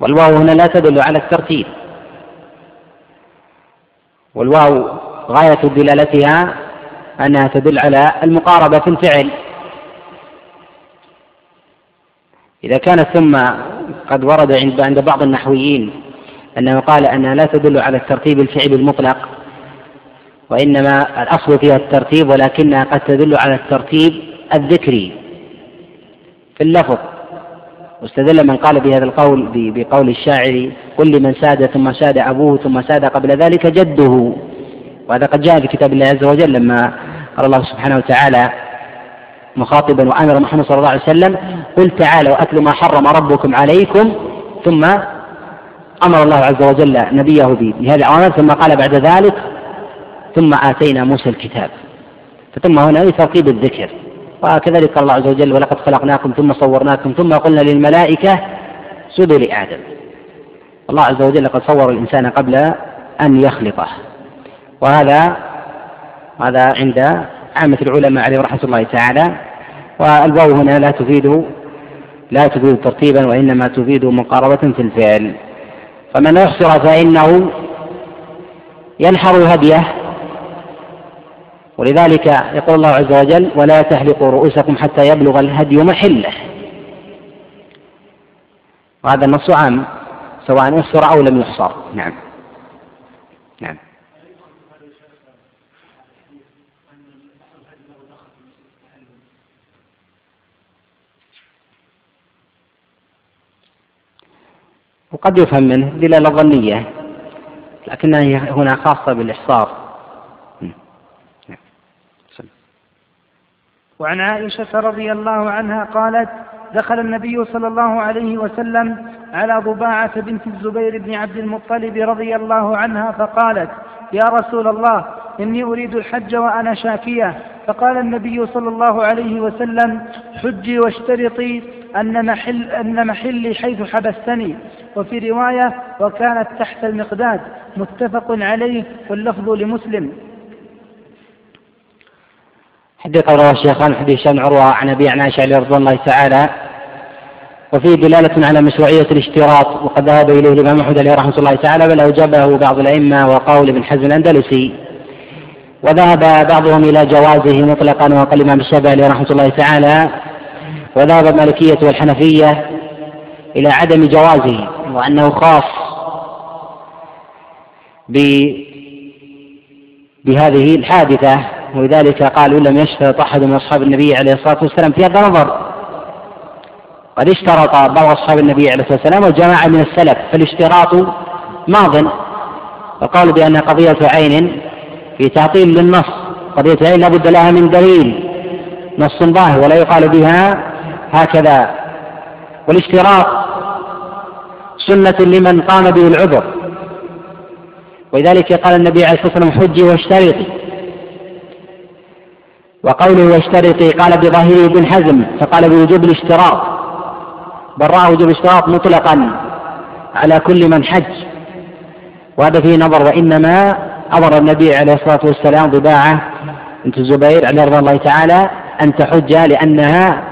والواو هنا لا تدل على الترتيب. والواو غاية دلالتها أنها تدل على المقاربة في الفعل. إذا كانت ثم قد ورد عند بعض النحويين أنه قال أنها لا تدل على الترتيب الفعلي المطلق وإنما الأصل فيها الترتيب ولكنها قد تدل على الترتيب الذكري في اللفظ. واستدل من قال بهذا القول بقول الشاعر قل لمن ساد ثم ساد أبوه ثم ساد قبل ذلك جده. وهذا قد جاء في كتاب الله عز وجل لما قال الله سبحانه وتعالى مخاطبا وآمر محمد صلى الله عليه وسلم قل تعالوا أتل ما حرم ربكم عليكم ثم أمر الله عز وجل نبيه بهذه الأوامر ثم قال بعد ذلك ثم آتينا موسى الكتاب. فتم هنا لترتيب الذكر. وكذلك قال الله عز وجل ولقد خلقناكم ثم صورناكم ثم قلنا للملائكة سجدوا لآدم الله عز وجل قد صور الإنسان قبل أن يخلقه. وهذا هذا عند عامة العلماء عليهم رحمة الله تعالى. والواو هنا لا تفيد لا تفيد ترتيبا وإنما تفيد مقاربة في الفعل. فمن أحصر فإنه ينحر هديه. ولذلك يقول الله عز وجل ولا تحلقوا رؤوسكم حتى يبلغ الهدي محله. وهذا النص عام سواء احصر أو لم يحصر نعم. وقد يفهم منه دلالة ظنية لكنها هنا خاصة بالإحصار. وعن عائشة رضي الله عنها قالت دخل النبي صلى الله عليه وسلم على ضباعة بنت الزبير بن عبد المطلب رضي الله عنها فقالت يا رسول الله إني أريد الحج وأنا شاكية. فقال النبي صلى الله عليه وسلم حجي واشترطي أن محل أن محلي حيث حبستني. وفي رواية وكانت تحت المقداد. متفق عليه واللفظ لمسلم. حديث رواه الشيخان حديث هشام عروة عن أبي عن عائشة رضي الله تعالى. وفيه دلالة على مشروعية الاشتراط وقد ذهب إليه الإمام أحمد عليه رحمة الله تعالى بل أوجبه بعض الأئمة وقول ابن حزم الأندلسي. وذهب بعضهم إلى جوازه مطلقا وقال الإمام الشافعي رحمة الله تعالى. وذهب المالكية والحنفية إلى عدم جوازه وأنه خاص بهذه الحادثة. ولذلك قالوا لم يشترط أحد من أصحاب النبي عليه الصلاة والسلام في هذا النظر قد اشترط بعض أصحاب النبي عليه الصلاة والسلام وجماعة من السلف فالاشتراط ماض. وقالوا بأن قضية عين في تعطيل للنص. قضية عين لابد لها من دليل. نص ظاهر ولا يقال بها هكذا. والاشتراط سنة لمن قام به العذر. ولذلك قال النبي عليه الصلاة والسلام حجي واشترطي. وقوله واشترطي قال بظاهره ابن حزم فقال بوجوب الاشتراط. بل رأى وجوب الاشتراط مطلقا على كل من حج. وهذا فيه نظر وإنما أمر النبي عليه الصلاة والسلام ضباعة بنت الزبير عليه رضي الله تعالى أن تحج لأنها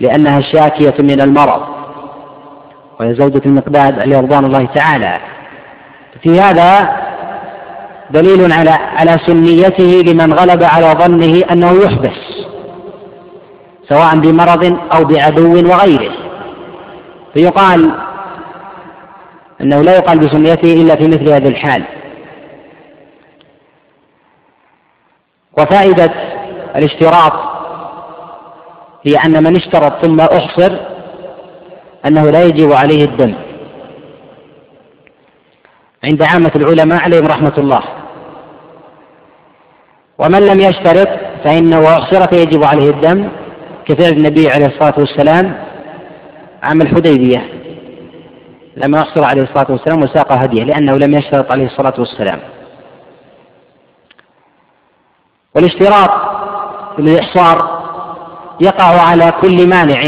لأنها شاكية من المرض وهي زوجة المقداد عليه رضوان الله تعالى. في هذا دليل على على سنيته لمن غلب على ظنه أنه يحبس سواء بمرض أو بعدو وغيره. فيقال أنه لا يقال بسنيته إلا في مثل هذه الحال. وفائدة الاشتراط هي أن من اشترط ثم أحصر أنه لا يجب عليه الدم. عند عامة العلماء عليهم رحمة الله. ومن لم يشترط فإنه أحصر فيجب عليه الدم كفعل النبي عليه الصلاة والسلام عام الحديبية لما أحصر عليه الصلاة والسلام وساق هديه لأنه لم يشترط عليه الصلاة والسلام. والاشتراط للإحصار يقع على كل مانع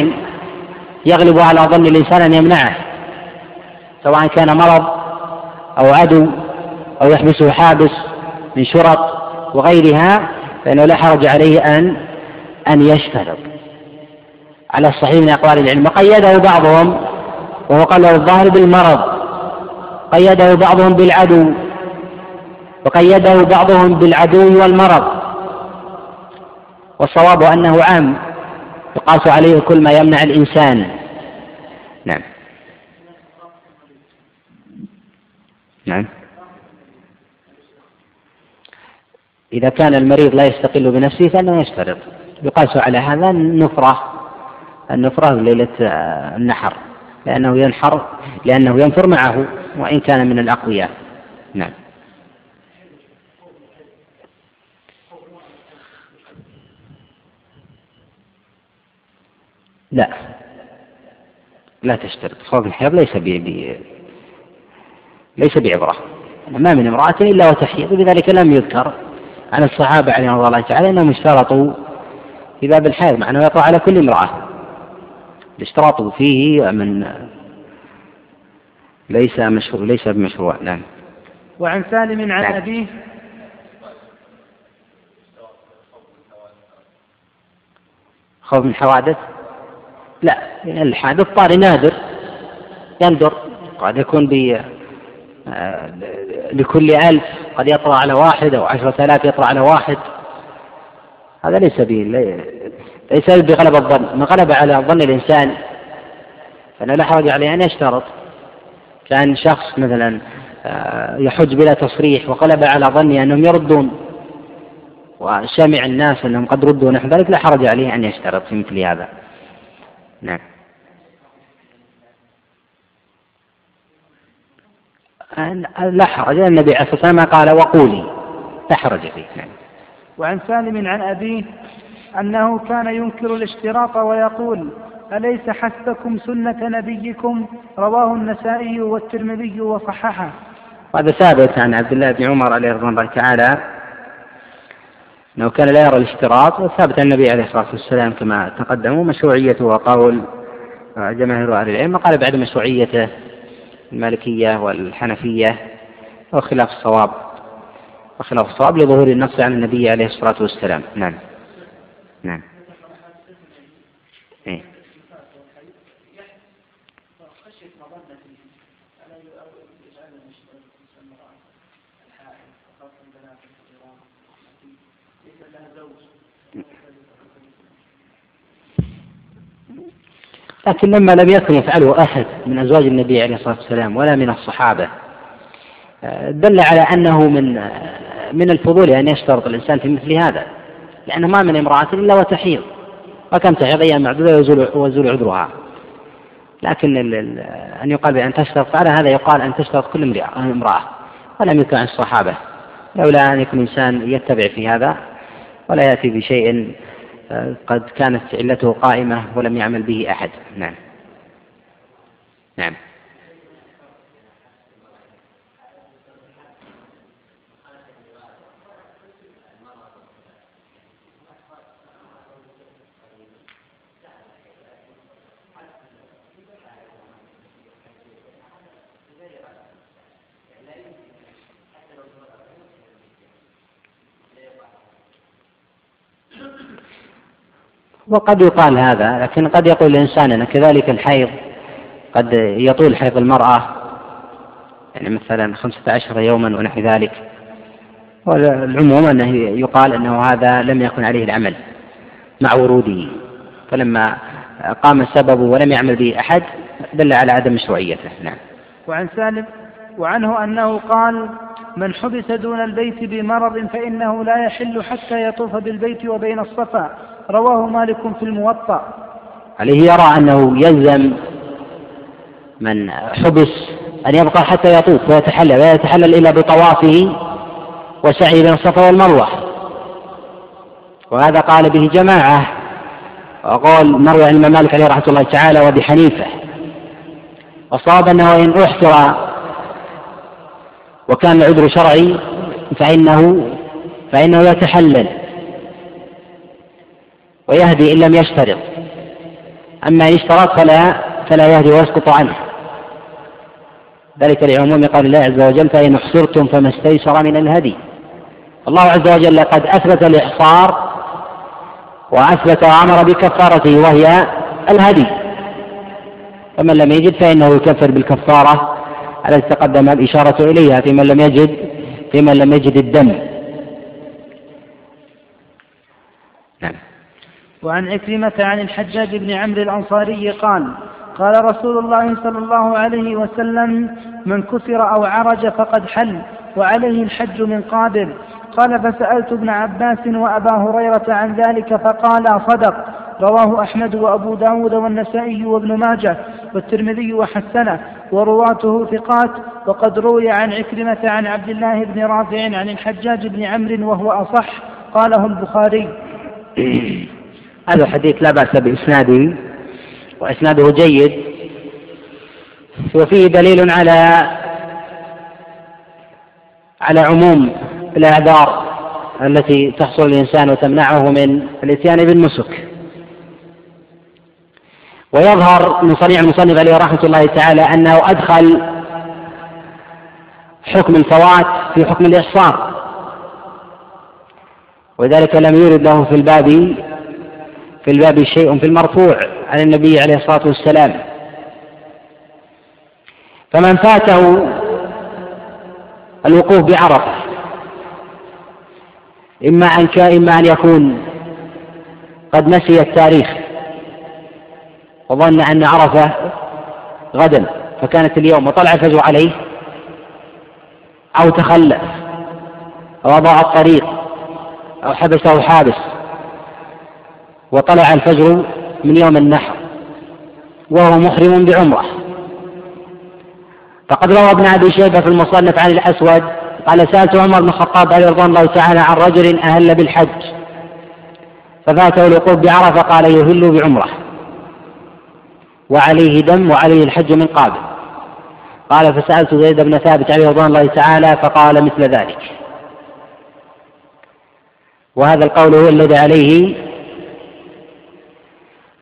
يغلب على ظن الإنسان أن يمنعه سواء كان مرض أو عدو أو يحبسه حابس من شرط وغيرها فإنه لا حرج عليه أن أن يشترط. على الصحيح من أقوال العلم. وقيده بعضهم وهو قال الظاهر بالمرض قيده بعضهم بالعدو وقيده بعضهم بالعدو والمرض. والصواب أنه عام. يقاس عليه كل ما يمنع الإنسان. نعم. نعم. إذا كان المريض لا يستقل بنفسه فإنه يشترط. يقاس على هذا النفرة النفرة ليلة النحر. لأنه ينحر لأنه ينفر معه وإن كان من الأقوياء. نعم. لا. لا تشترط. خوف الحيض ليس ب ليس بعبرة. ما من امرأة إلا وتحيض بذلك لم يذكر. عن الصحابة عليهم رضي الله تعالى أنهم اشترطوا في باب الحيض مع أنه يقع على كل امرأة. الاشتراط فيه من ليس مشروع ليس بمشروع. نعم. وعن سالم عن نعم. أبيه. خوف من حوادث؟ لا الحادث طارئ نادر يندر قد يكون ب آه، لكل ألف قد يطرأ على واحد أو عشرة آلاف يطرأ على واحد. هذا ليس به ليس بغلب الظن ما غلب على ظن الإنسان. فإنه لا حرج عليه أن يشترط. كان شخص مثلا آه، يحج بلا تصريح وغلب على ظنه أنهم يردون وسمع الناس أنهم قد ردوا نحو ذلك لا حرج عليه أن يشترط في مثل هذا. نعم. لا حرج. النبي عليه الصلاة والسلام قال وقولي. لا حرج فيه. نعم. وعن سالم عن أبيه أنه كان ينكر الاشتراط ويقول أليس حسبكم سنة نبيكم؟ رواه النسائي والترمذي وصححه. هذا ثابت عن عبد الله بن عمر عليه رضوان الله تعالى أنه كان لا يرى الاشتراط وثابت النبي عليه الصلاة والسلام كما تقدموا مشروعيته وقول جماهير أهل العلم وقال بعد مشروعيته المالكية والحنفية وخلاف الصواب وخلاف الصواب لظهور النص عن النبي عليه الصلاة والسلام. نعم. نعم إيه؟ لكن لما لم يكن يفعله أحد من أزواج النبي عليه الصلاة والسلام ولا من الصحابة آه، دل على أنه من آه، من الفضول أن يشترط الإنسان في مثل هذا لأنه ما من امرأة إلا وتحيض وكم تحيض أيام معدودة ويزول, ويزول عذرها. لكن أن يقال بأن تشترط على هذا يقال أن تشترط كل امرأة ولم يكن عن الصحابة لولا أن يكون إنسان يتبع في هذا ولا يأتي بشيء آه، قد كانت علته قائمة ولم يعمل به أحد. نعم. نعم. وقد يقال هذا لكن قد يقول الإنسان أن كذلك الحيض قد يطول حيض المرأة يعني مثلا خمسة عشر يوما ونحو ذلك. والعموم أنه يقال أنه هذا لم يكن عليه العمل مع وروده. فلما قام السبب ولم يعمل به أحد دل على عدم مشروعيته. نعم. وعن سالم وعنه أنه قال من حبس دون البيت بمرض فإنه لا يحل حتى يطوف بالبيت وبين الصفا. رواه مالك في الموطأ. عليه يرى أنه يلزم من حبس أن يبقى حتى يطوف ويتحلل ولا يتحلل إلا بطوافه وسعي بين الصفا والمروة. وهذا قال به جماعة وقول مروي عن الإمام مالك عليه رحمة الله تعالى وأبي حنيفة. وصاب أنه إن أحصر وكان العذر شرعي فإنه فإنه يتحلل. ويهدي إن لم يشترط. أما إن اشترط فلا فلا يهدي ويسقط عنه. ذلك لعموم قول الله عز وجل فإن احصرتم فما استيسر من الهدي. الله عز وجل قد أثبت الإحصار وأثبت وأمر بكفارته وهي الهدي. فمن لم يجد فإنه يكفر بالكفارة التي تقدم الإشارة إليها في من لم يجد في من لم يجد الدم. نعم. وعن عكرمة عن الحجاج بن عمرو الأنصاري قال قال رسول الله صلى الله عليه وسلم من كسر أو عرج فقد حل وعليه الحج من قابل. قال فسألت ابن عباس وأبا هريرة عن ذلك فقالا صدق رواه أحمد وأبو داود والنسائي وابن ماجه والترمذي وحسنه ورواته ثقات وقد روي عن عكرمة عن عبد الله بن رافع عن الحجاج بن عمرو وهو أصح قاله البخاري. <coughs> هذا الحديث لا بأس بإسناده وإسناده جيد وفيه دليل على على عموم الأعذار التي تحصل الإنسان وتمنعه من الإتيان بالنسك. ويظهر من صنيع المصنف عليه رحمة الله تعالى أنه أدخل حكم الفوات في حكم الإحصار. ولذلك لم يرد له في الباب في الباب شيء في المرفوع عن النبي عليه الصلاة والسلام. فمن فاته الوقوف بعرفة إما أن إما أن يكون قد نسي التاريخ وظن أن عرفة غدا فكانت اليوم وطلع الفجر عليه أو تخلف أو أضاع الطريق أو حبسه حابس. وطلع الفجر من يوم النحر وهو محرم بعمرة. فقد روى ابن أبي شيبة في المصنف عن الأسود قال سألت عمر بن الخطاب عليه رضوان الله تعالى عن رجل أهل بالحج ففاته الوقوف بعرفة قال يهل بعمرة وعليه دم وعليه الحج من قابل. قال فسألت زيد بن ثابت عليه رضوان الله تعالى فقال مثل ذلك. وهذا القول هو الذي عليه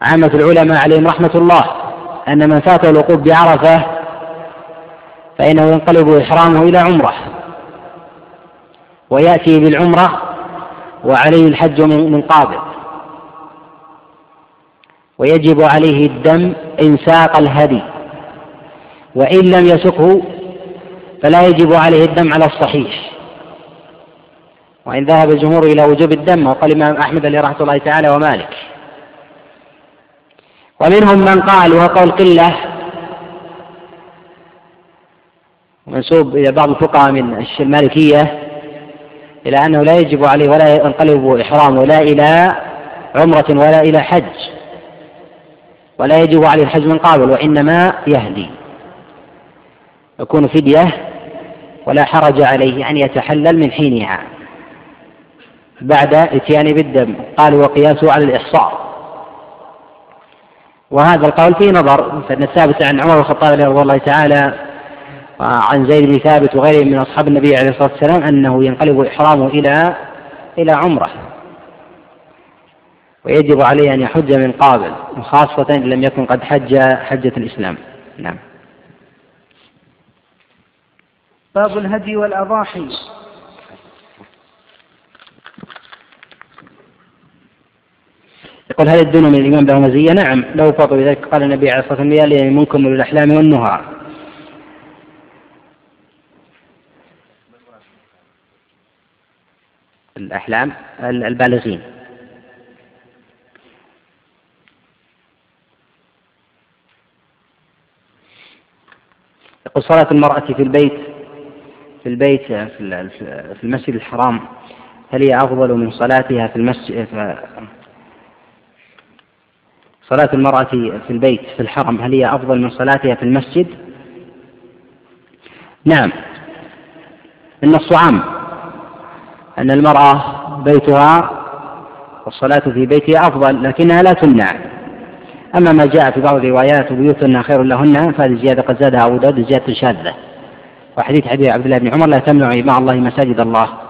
عامة العلماء عليهم رحمة الله أن من فاته الوقوف بعرفة فإنه ينقلب إحرامه إلى عمرة ويأتي بالعمرة وعليه الحج من قابل ويجب عليه الدم إن ساق الهدي وإن لم يسقه فلا يجب عليه الدم على الصحيح وإن ذهب الجمهور إلى وجوب الدم وقال الإمام أحمد عليه رحمة الله تعالى ومالك ومنهم من قال وهو قول قلة. منسوب إلى بعض الفقهاء من المالكية إلى أنه لا يجب عليه ولا ينقلب إحرامه لا إلى عمرة ولا إلى حج. ولا يجب عليه الحج من قابل وإنما يهدي. يكون فدية ولا حرج عليه أن يتحلل من حينها. بعد إتيان بالدم. قالوا وقياسه على الإحصار وهذا القول فيه نظر. فإن الثابت عن عمر الخطاب رضي الله تعالى عن زيد بن ثابت وغيره من أصحاب النبي عليه الصلاة والسلام أنه ينقلب إحرامه إلى إلى عمرة. ويجب عليه أن يحج من قابل وخاصة إن لم يكن قد حج حجة الإسلام. نعم. باب الهدي والأضاحي. يقول هل الدنيا من الإمام له مزية؟ نعم له فضل. لذلك قال النبي عليه الصلاة والسلام يلي منكم الأحلام والنهى الأحلام البالغين. يقول صلاة المرأة في البيت في البيت في المسجد الحرام هل هي أفضل من صلاتها في المسجد؟ صلاة المرأة في البيت في الحرم هل هي أفضل من صلاتها في المسجد؟ نعم. النص عام أن المرأة بيتها والصلاة في بيتها أفضل لكنها لا تمنع. أما ما جاء في بعض الروايات وبيوتنا خير لهن فهذه زيادة قد زادها أبو داود زيادة شاذة. وحديث حديث عبد الله بن عمر لا تمنعوا مع الله مساجد الله.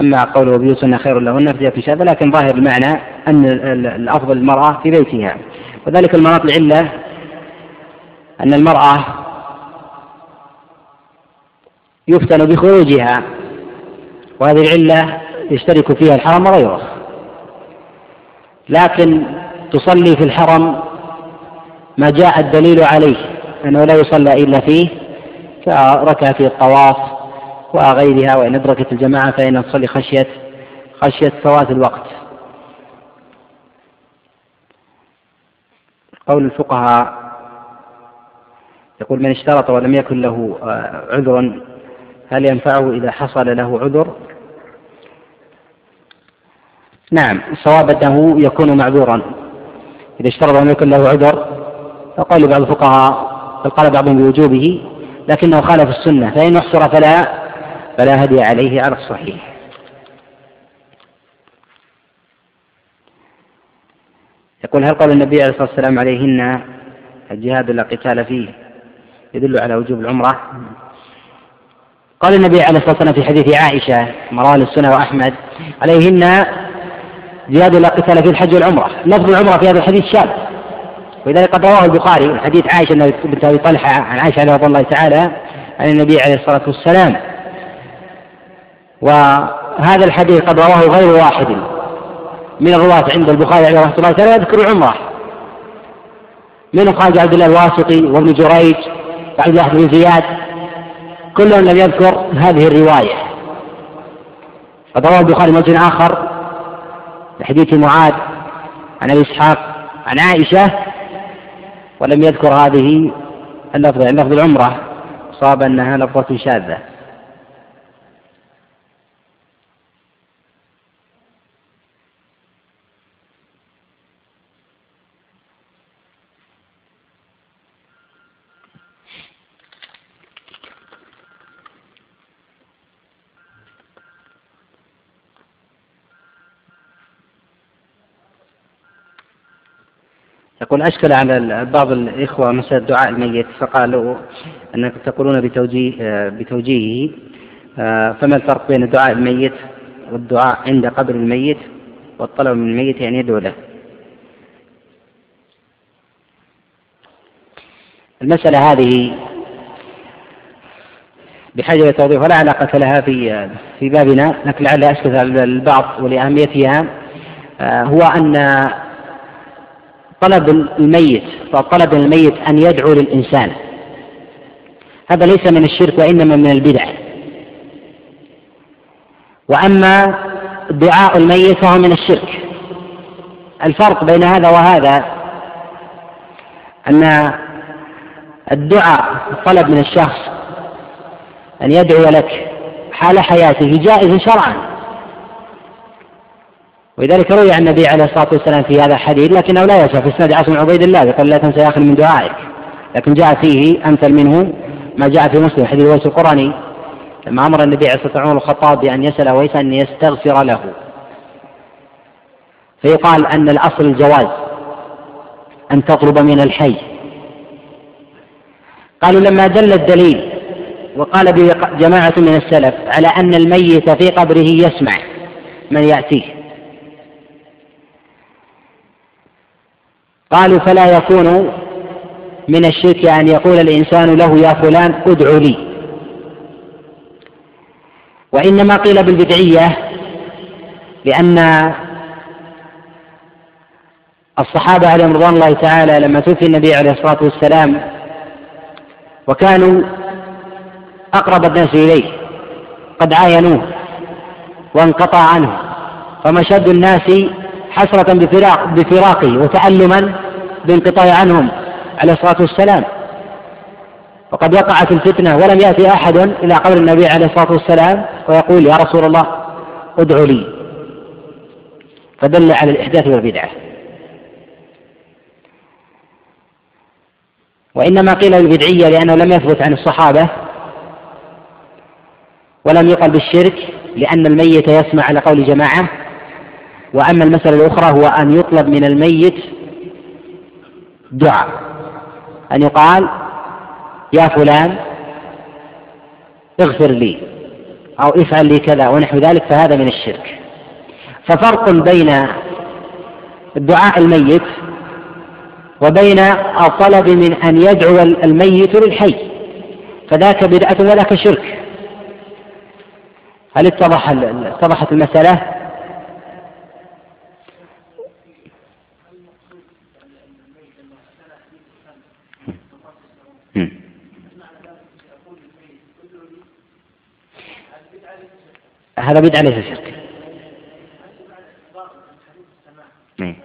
أما قوله بيوتنا خير لهن فزيادة شاذة لكن ظاهر المعنى أن الأفضل المرأة في بيتها. وذلك المناط العلة أن المرأة يفتن بخروجها وهذه العلة يشترك فيها الحرم وغيره. لكن تصلي في الحرم ما جاء الدليل عليه أنه لا يصلى إلا فيه كركعة الطواف وغيرها وإن أدركت الجماعة فإنها تصلي خشية خشية فوات الوقت. قول الفقهاء يقول من اشترط ولم يكن له آه، عذر هل ينفعه إذا حصل له عذر؟ نعم الصواب أنه يكون معذورا. إذا اشترط أن يكون له عذر فقال بعض الفقهاء بل قال بعضهم بوجوبه لكنه خالف السنة فإن احصر فلا فلا هدي عليه على الصحيح. يقول هل قال النبي عليه الصلاة والسلام عليهن الجهاد لا قتال فيه؟ يدل على وجوب العمرة. قال النبي عليه الصلاة والسلام في حديث عائشة مروان السنة وأحمد عليهن جهاد لا قتال في الحج والعمرة. لفظ العمرة في هذا الحديث شاذ. ولذلك قد رواه البخاري حديث عائشة بنت أبي طلحة عن عائشة رضي الله تعالى عن النبي عليه الصلاة والسلام. وهذا الحديث قد رواه غير واحد من الرواة عند البخاري عليه رحمة الله تعالى يذكر العمرة منهم خالد عبد الله الواسطي وابن جريج وعبد الله بن زياد كلهم لم يذكر هذه الرواية. قد رواه البخاري موجه آخر حديث معاذ عن أبي إسحاق عن عائشة ولم يذكر هذه اللفظه لفظ العمرة صاب أنها لفظة شاذة. يقول أشكل على بعض الإخوة مسألة دعاء الميت فقالوا أنكم تقولون بتوجيه بتوجيهه فما الفرق بين دعاء الميت والدعاء عند قبر الميت والطلب من الميت أن يدعو له؟ المسألة هذه بحاجة إلى توضيح ولا علاقة لها في في بابنا لكن لعل أشكل البعض ولأهميتها هو أن طلب الميت فطلب الميت أن يدعو للإنسان. هذا ليس من الشرك وإنما من البدع. وأما دعاء الميت فهو من الشرك. الفرق بين هذا وهذا أن الدعاء الطلب من الشخص أن يدعو لك حال حياته جائز شرعا. ولذلك روي عن النبي عليه الصلاة والسلام في هذا الحديث لكنه لا يسع في إسناد عاصم عبيد الله يقول لا تنسى اخر من دعائك. لكن جاء فيه أمثل منه ما جاء في مسلم حديث ويس القراني لما أمر النبي عليه الصلاة والسلام الخطاب بأن يسأل ويس أن يستغفر له. فيقال أن الأصل الجواز أن تطلب من الحي. قالوا لما دل الدليل وقال به جماعة من السلف على أن الميت في قبره يسمع من يأتيه. قالوا فلا يكون من الشرك أن يقول الإنسان له يا فلان ادع لي. وإنما قيل بالبدعية لأن الصحابة عليهم رضوان الله تعالى لما توفي النبي عليه الصلاة والسلام وكانوا أقرب الناس إليه قد عاينوه وانقطع عنه فمشد الناس حسرة بفراق بفراقه وتألما بانقطاع عنهم عليه الصلاة والسلام. وقد وقعت الفتنة ولم يأتي أحد إلى قبر النبي عليه الصلاة والسلام ويقول يا رسول الله ادعو لي. فدل على الإحداث والبدعة. وإنما قيل البدعية لأنه لم يثبت عن الصحابة ولم يقل بالشرك لأن الميت يسمع على قول جماعة. وأما المسألة الأخرى هو أن يطلب من الميت دعاء. أن يقال يا فلان اغفر لي أو افعل لي كذا ونحو ذلك فهذا من الشرك. ففرق بين دعاء الميت وبين الطلب من أن يدعو الميت للحي. فذاك بدعة وذاك شرك. هل اتضح اتضحت المسألة؟ هذا بدعة ليس شرك إيه.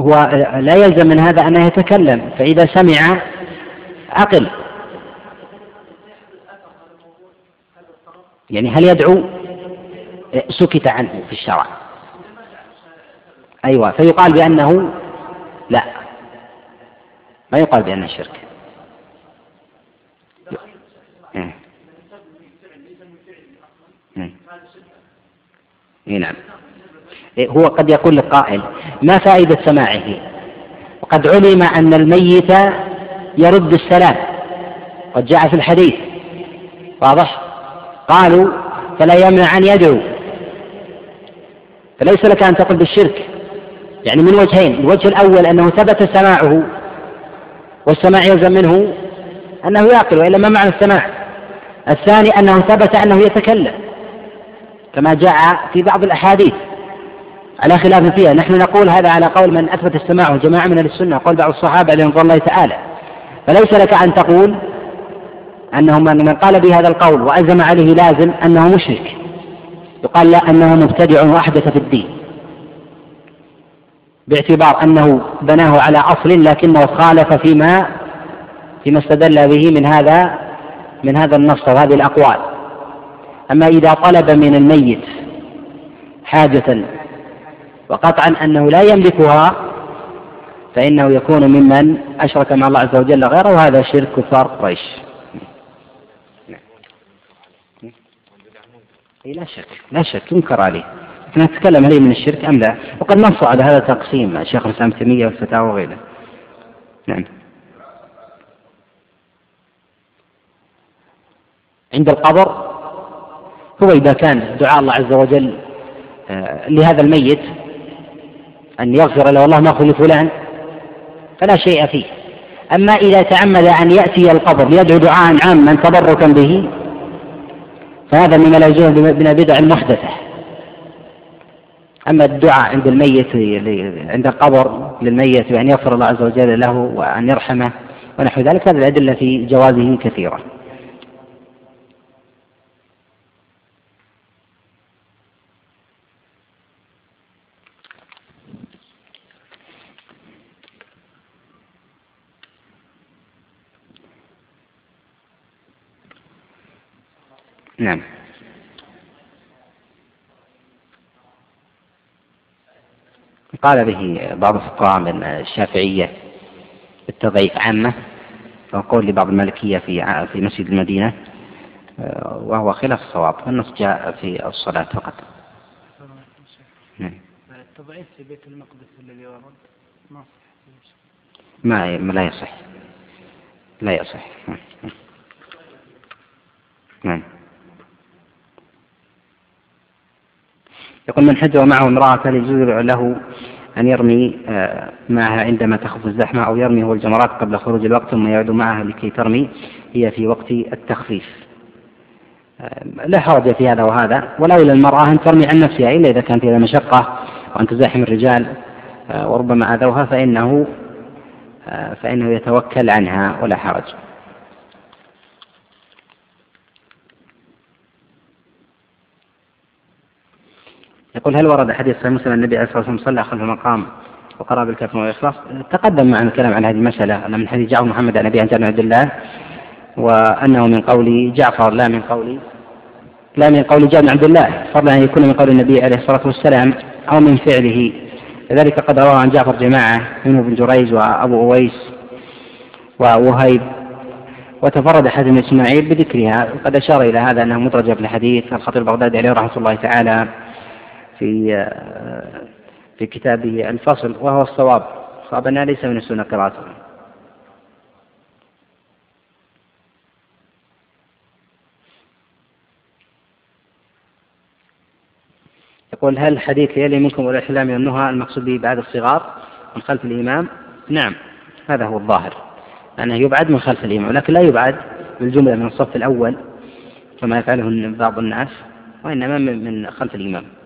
هو لا يلزم من هذا أنه يتكلم فإذا سمع عقل. يعني هل يدعو؟ سكت عنه في الشرع. أيوة فيقال بأنه لا. ما يقال بأنه شرك. إيه. إيه. نعم. إيه هو قد يقول القائل ما فائدة سماعه؟ وقد علم أن الميت يرد السلام. قد جاء في الحديث. واضح؟ قالوا فلا يمنع أن يدعو. فليس لك أن تقل بالشرك. يعني من وجهين الوجه الأول أنه ثبت سماعه والسماع يلزم منه أنه يعقل وإلا ما معنى السماع؟ الثاني أنه ثبت أنه يتكلم كما جاء في بعض الأحاديث على خلاف فيها. نحن نقول هذا على قول من أثبت السماع وجماعة من السنة قول بعض الصحابة عليهم الله تعالى. فليس لك أن تقول أنه من قال بهذا القول وأزم عليه لازم أنه مشرك. يقال لا أنه مبتدع وأحدث في الدين. باعتبار أنه بناه على أصل لكنه خالف فيما فيما استدل به من هذا من هذا النص وهذه الأقوال. أما إذا طلب من الميت حاجة وقطعا أنه لا يملكها فإنه يكون ممن أشرك مع الله عز وجل غيره وهذا شرك كفار قريش. أي لا شك لا شك ينكر عليه. نتكلم هل من الشرك أم لا؟ وقد نص على هذا التقسيم شيخ الإسلام تيمية والفتاوى وغيره. نعم. عند القبر هو إذا كان دعاء الله عز وجل آه، لهذا الميت أن يغفر له الله ما لفلان فلا شيء فيه. أما إذا تعمد أن يأتي القبر ليدعو دعاء عاما تبركا به فهذا مما لا يجوز من البدع المحدثة. أما الدعاء عند الميت عند القبر للميت بأن يغفر الله عز وجل له وأن يرحمه ونحو ذلك هذه الأدلة في جوازه كثيرة نعم. قال به بعض الفقهاء من الشافعية التضعيف عامة وقول لبعض المالكية في في مسجد المدينة وهو خلاف الصواب النص جاء في الصلاة فقط. نعم التضعيف في بيت المقدس الذي ورد ما ما لا يصح. لا يصح. نعم. يقول من حج ومعه امرأة فهل يجوز له أن يرمي آه، معها عندما تخف الزحمة أو يرمي هو الجمرات قبل خروج الوقت ثم يعود معها لكي ترمي. هي في وقت التخفيف. لا حرج في هذا وهذا. ولا إلى المرأة أن ترمي عن نفسها إلا إذا كانت فيها مشقة وأن تزاحم الرجال وربما أذوها فإنه فإنه يتوكل عنها ولا حرج. يقول هل ورد حديث صحيح مسلم النبي عليه الصلاة والسلام صلى خلف المقام وقرأ بالكف والإخلاص تقدم معنا الكلام عن هذه المسألة أن من حديث جعفر محمد عن أبي عن عبد الله وأنه من قول جعفر لا من قول لا من قول جابر بن عبد الله فضلا أن يكون من قول النبي عليه الصلاة والسلام أو من فعله. لذلك قد روى عن جعفر جماعة منه ابن جريج وأبو أويس ووهيب. وتفرد حاتم بن إسماعيل بذكرها وقد أشار إلى هذا أنه مدرجة في الحديث الخطيب البغدادي عليه رحمة الله تعالى. في في كتابه الفصل وهو الصواب. صواب أنها ليس من السنة قراءته يقول هل حديث يلي منكم والإحلام والنهى المقصود به بعد الصغار من خلف الإمام؟ نعم هذا هو الظاهر. أنه يبعد من خلف الإمام ولكن لا يبعد بالجملة من الصف الأول كما يفعله بعض الناس وإنما من خلف الإمام.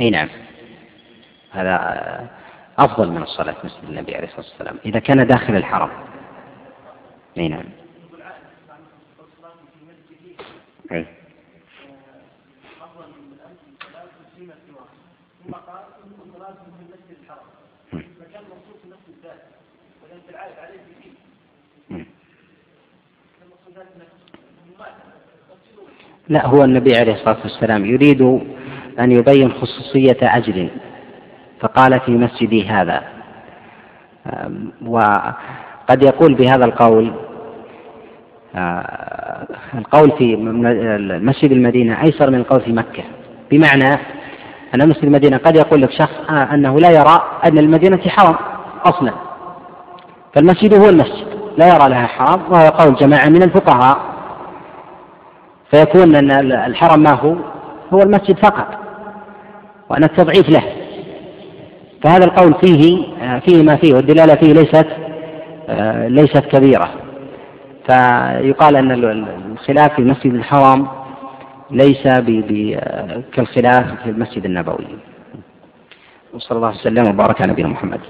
إي نعم. هذا أفضل من الصلاة مسجد النبي عليه الصلاة والسلام إذا كان داخل الحرم. إي نعم أي. لا هو النبي عليه الصلاة والسلام يريد أن يبين خصوصية أجل فقال في مسجدي هذا. وقد يقول بهذا القول آه، القول في مسجد المدينة أيسر من القول في مكة. بمعنى أن مسجد المدينة قد يقول لك شخص آه، أنه لا يرى أن المدينة حرم أصلا. فالمسجد هو المسجد لا يرى لها حرام وهذا قول جماعة من الفقهاء. فيكون أن الحرم ما هو؟ هو المسجد فقط وأن التضعيف له. فهذا القول فيه فيه ما فيه والدلالة فيه ليست ليست كبيرة. فيقال أن الخلاف في المسجد الحرام ليس كالخلاف في المسجد النبوي. وصلى الله وسلم وبارك على نبينا محمد.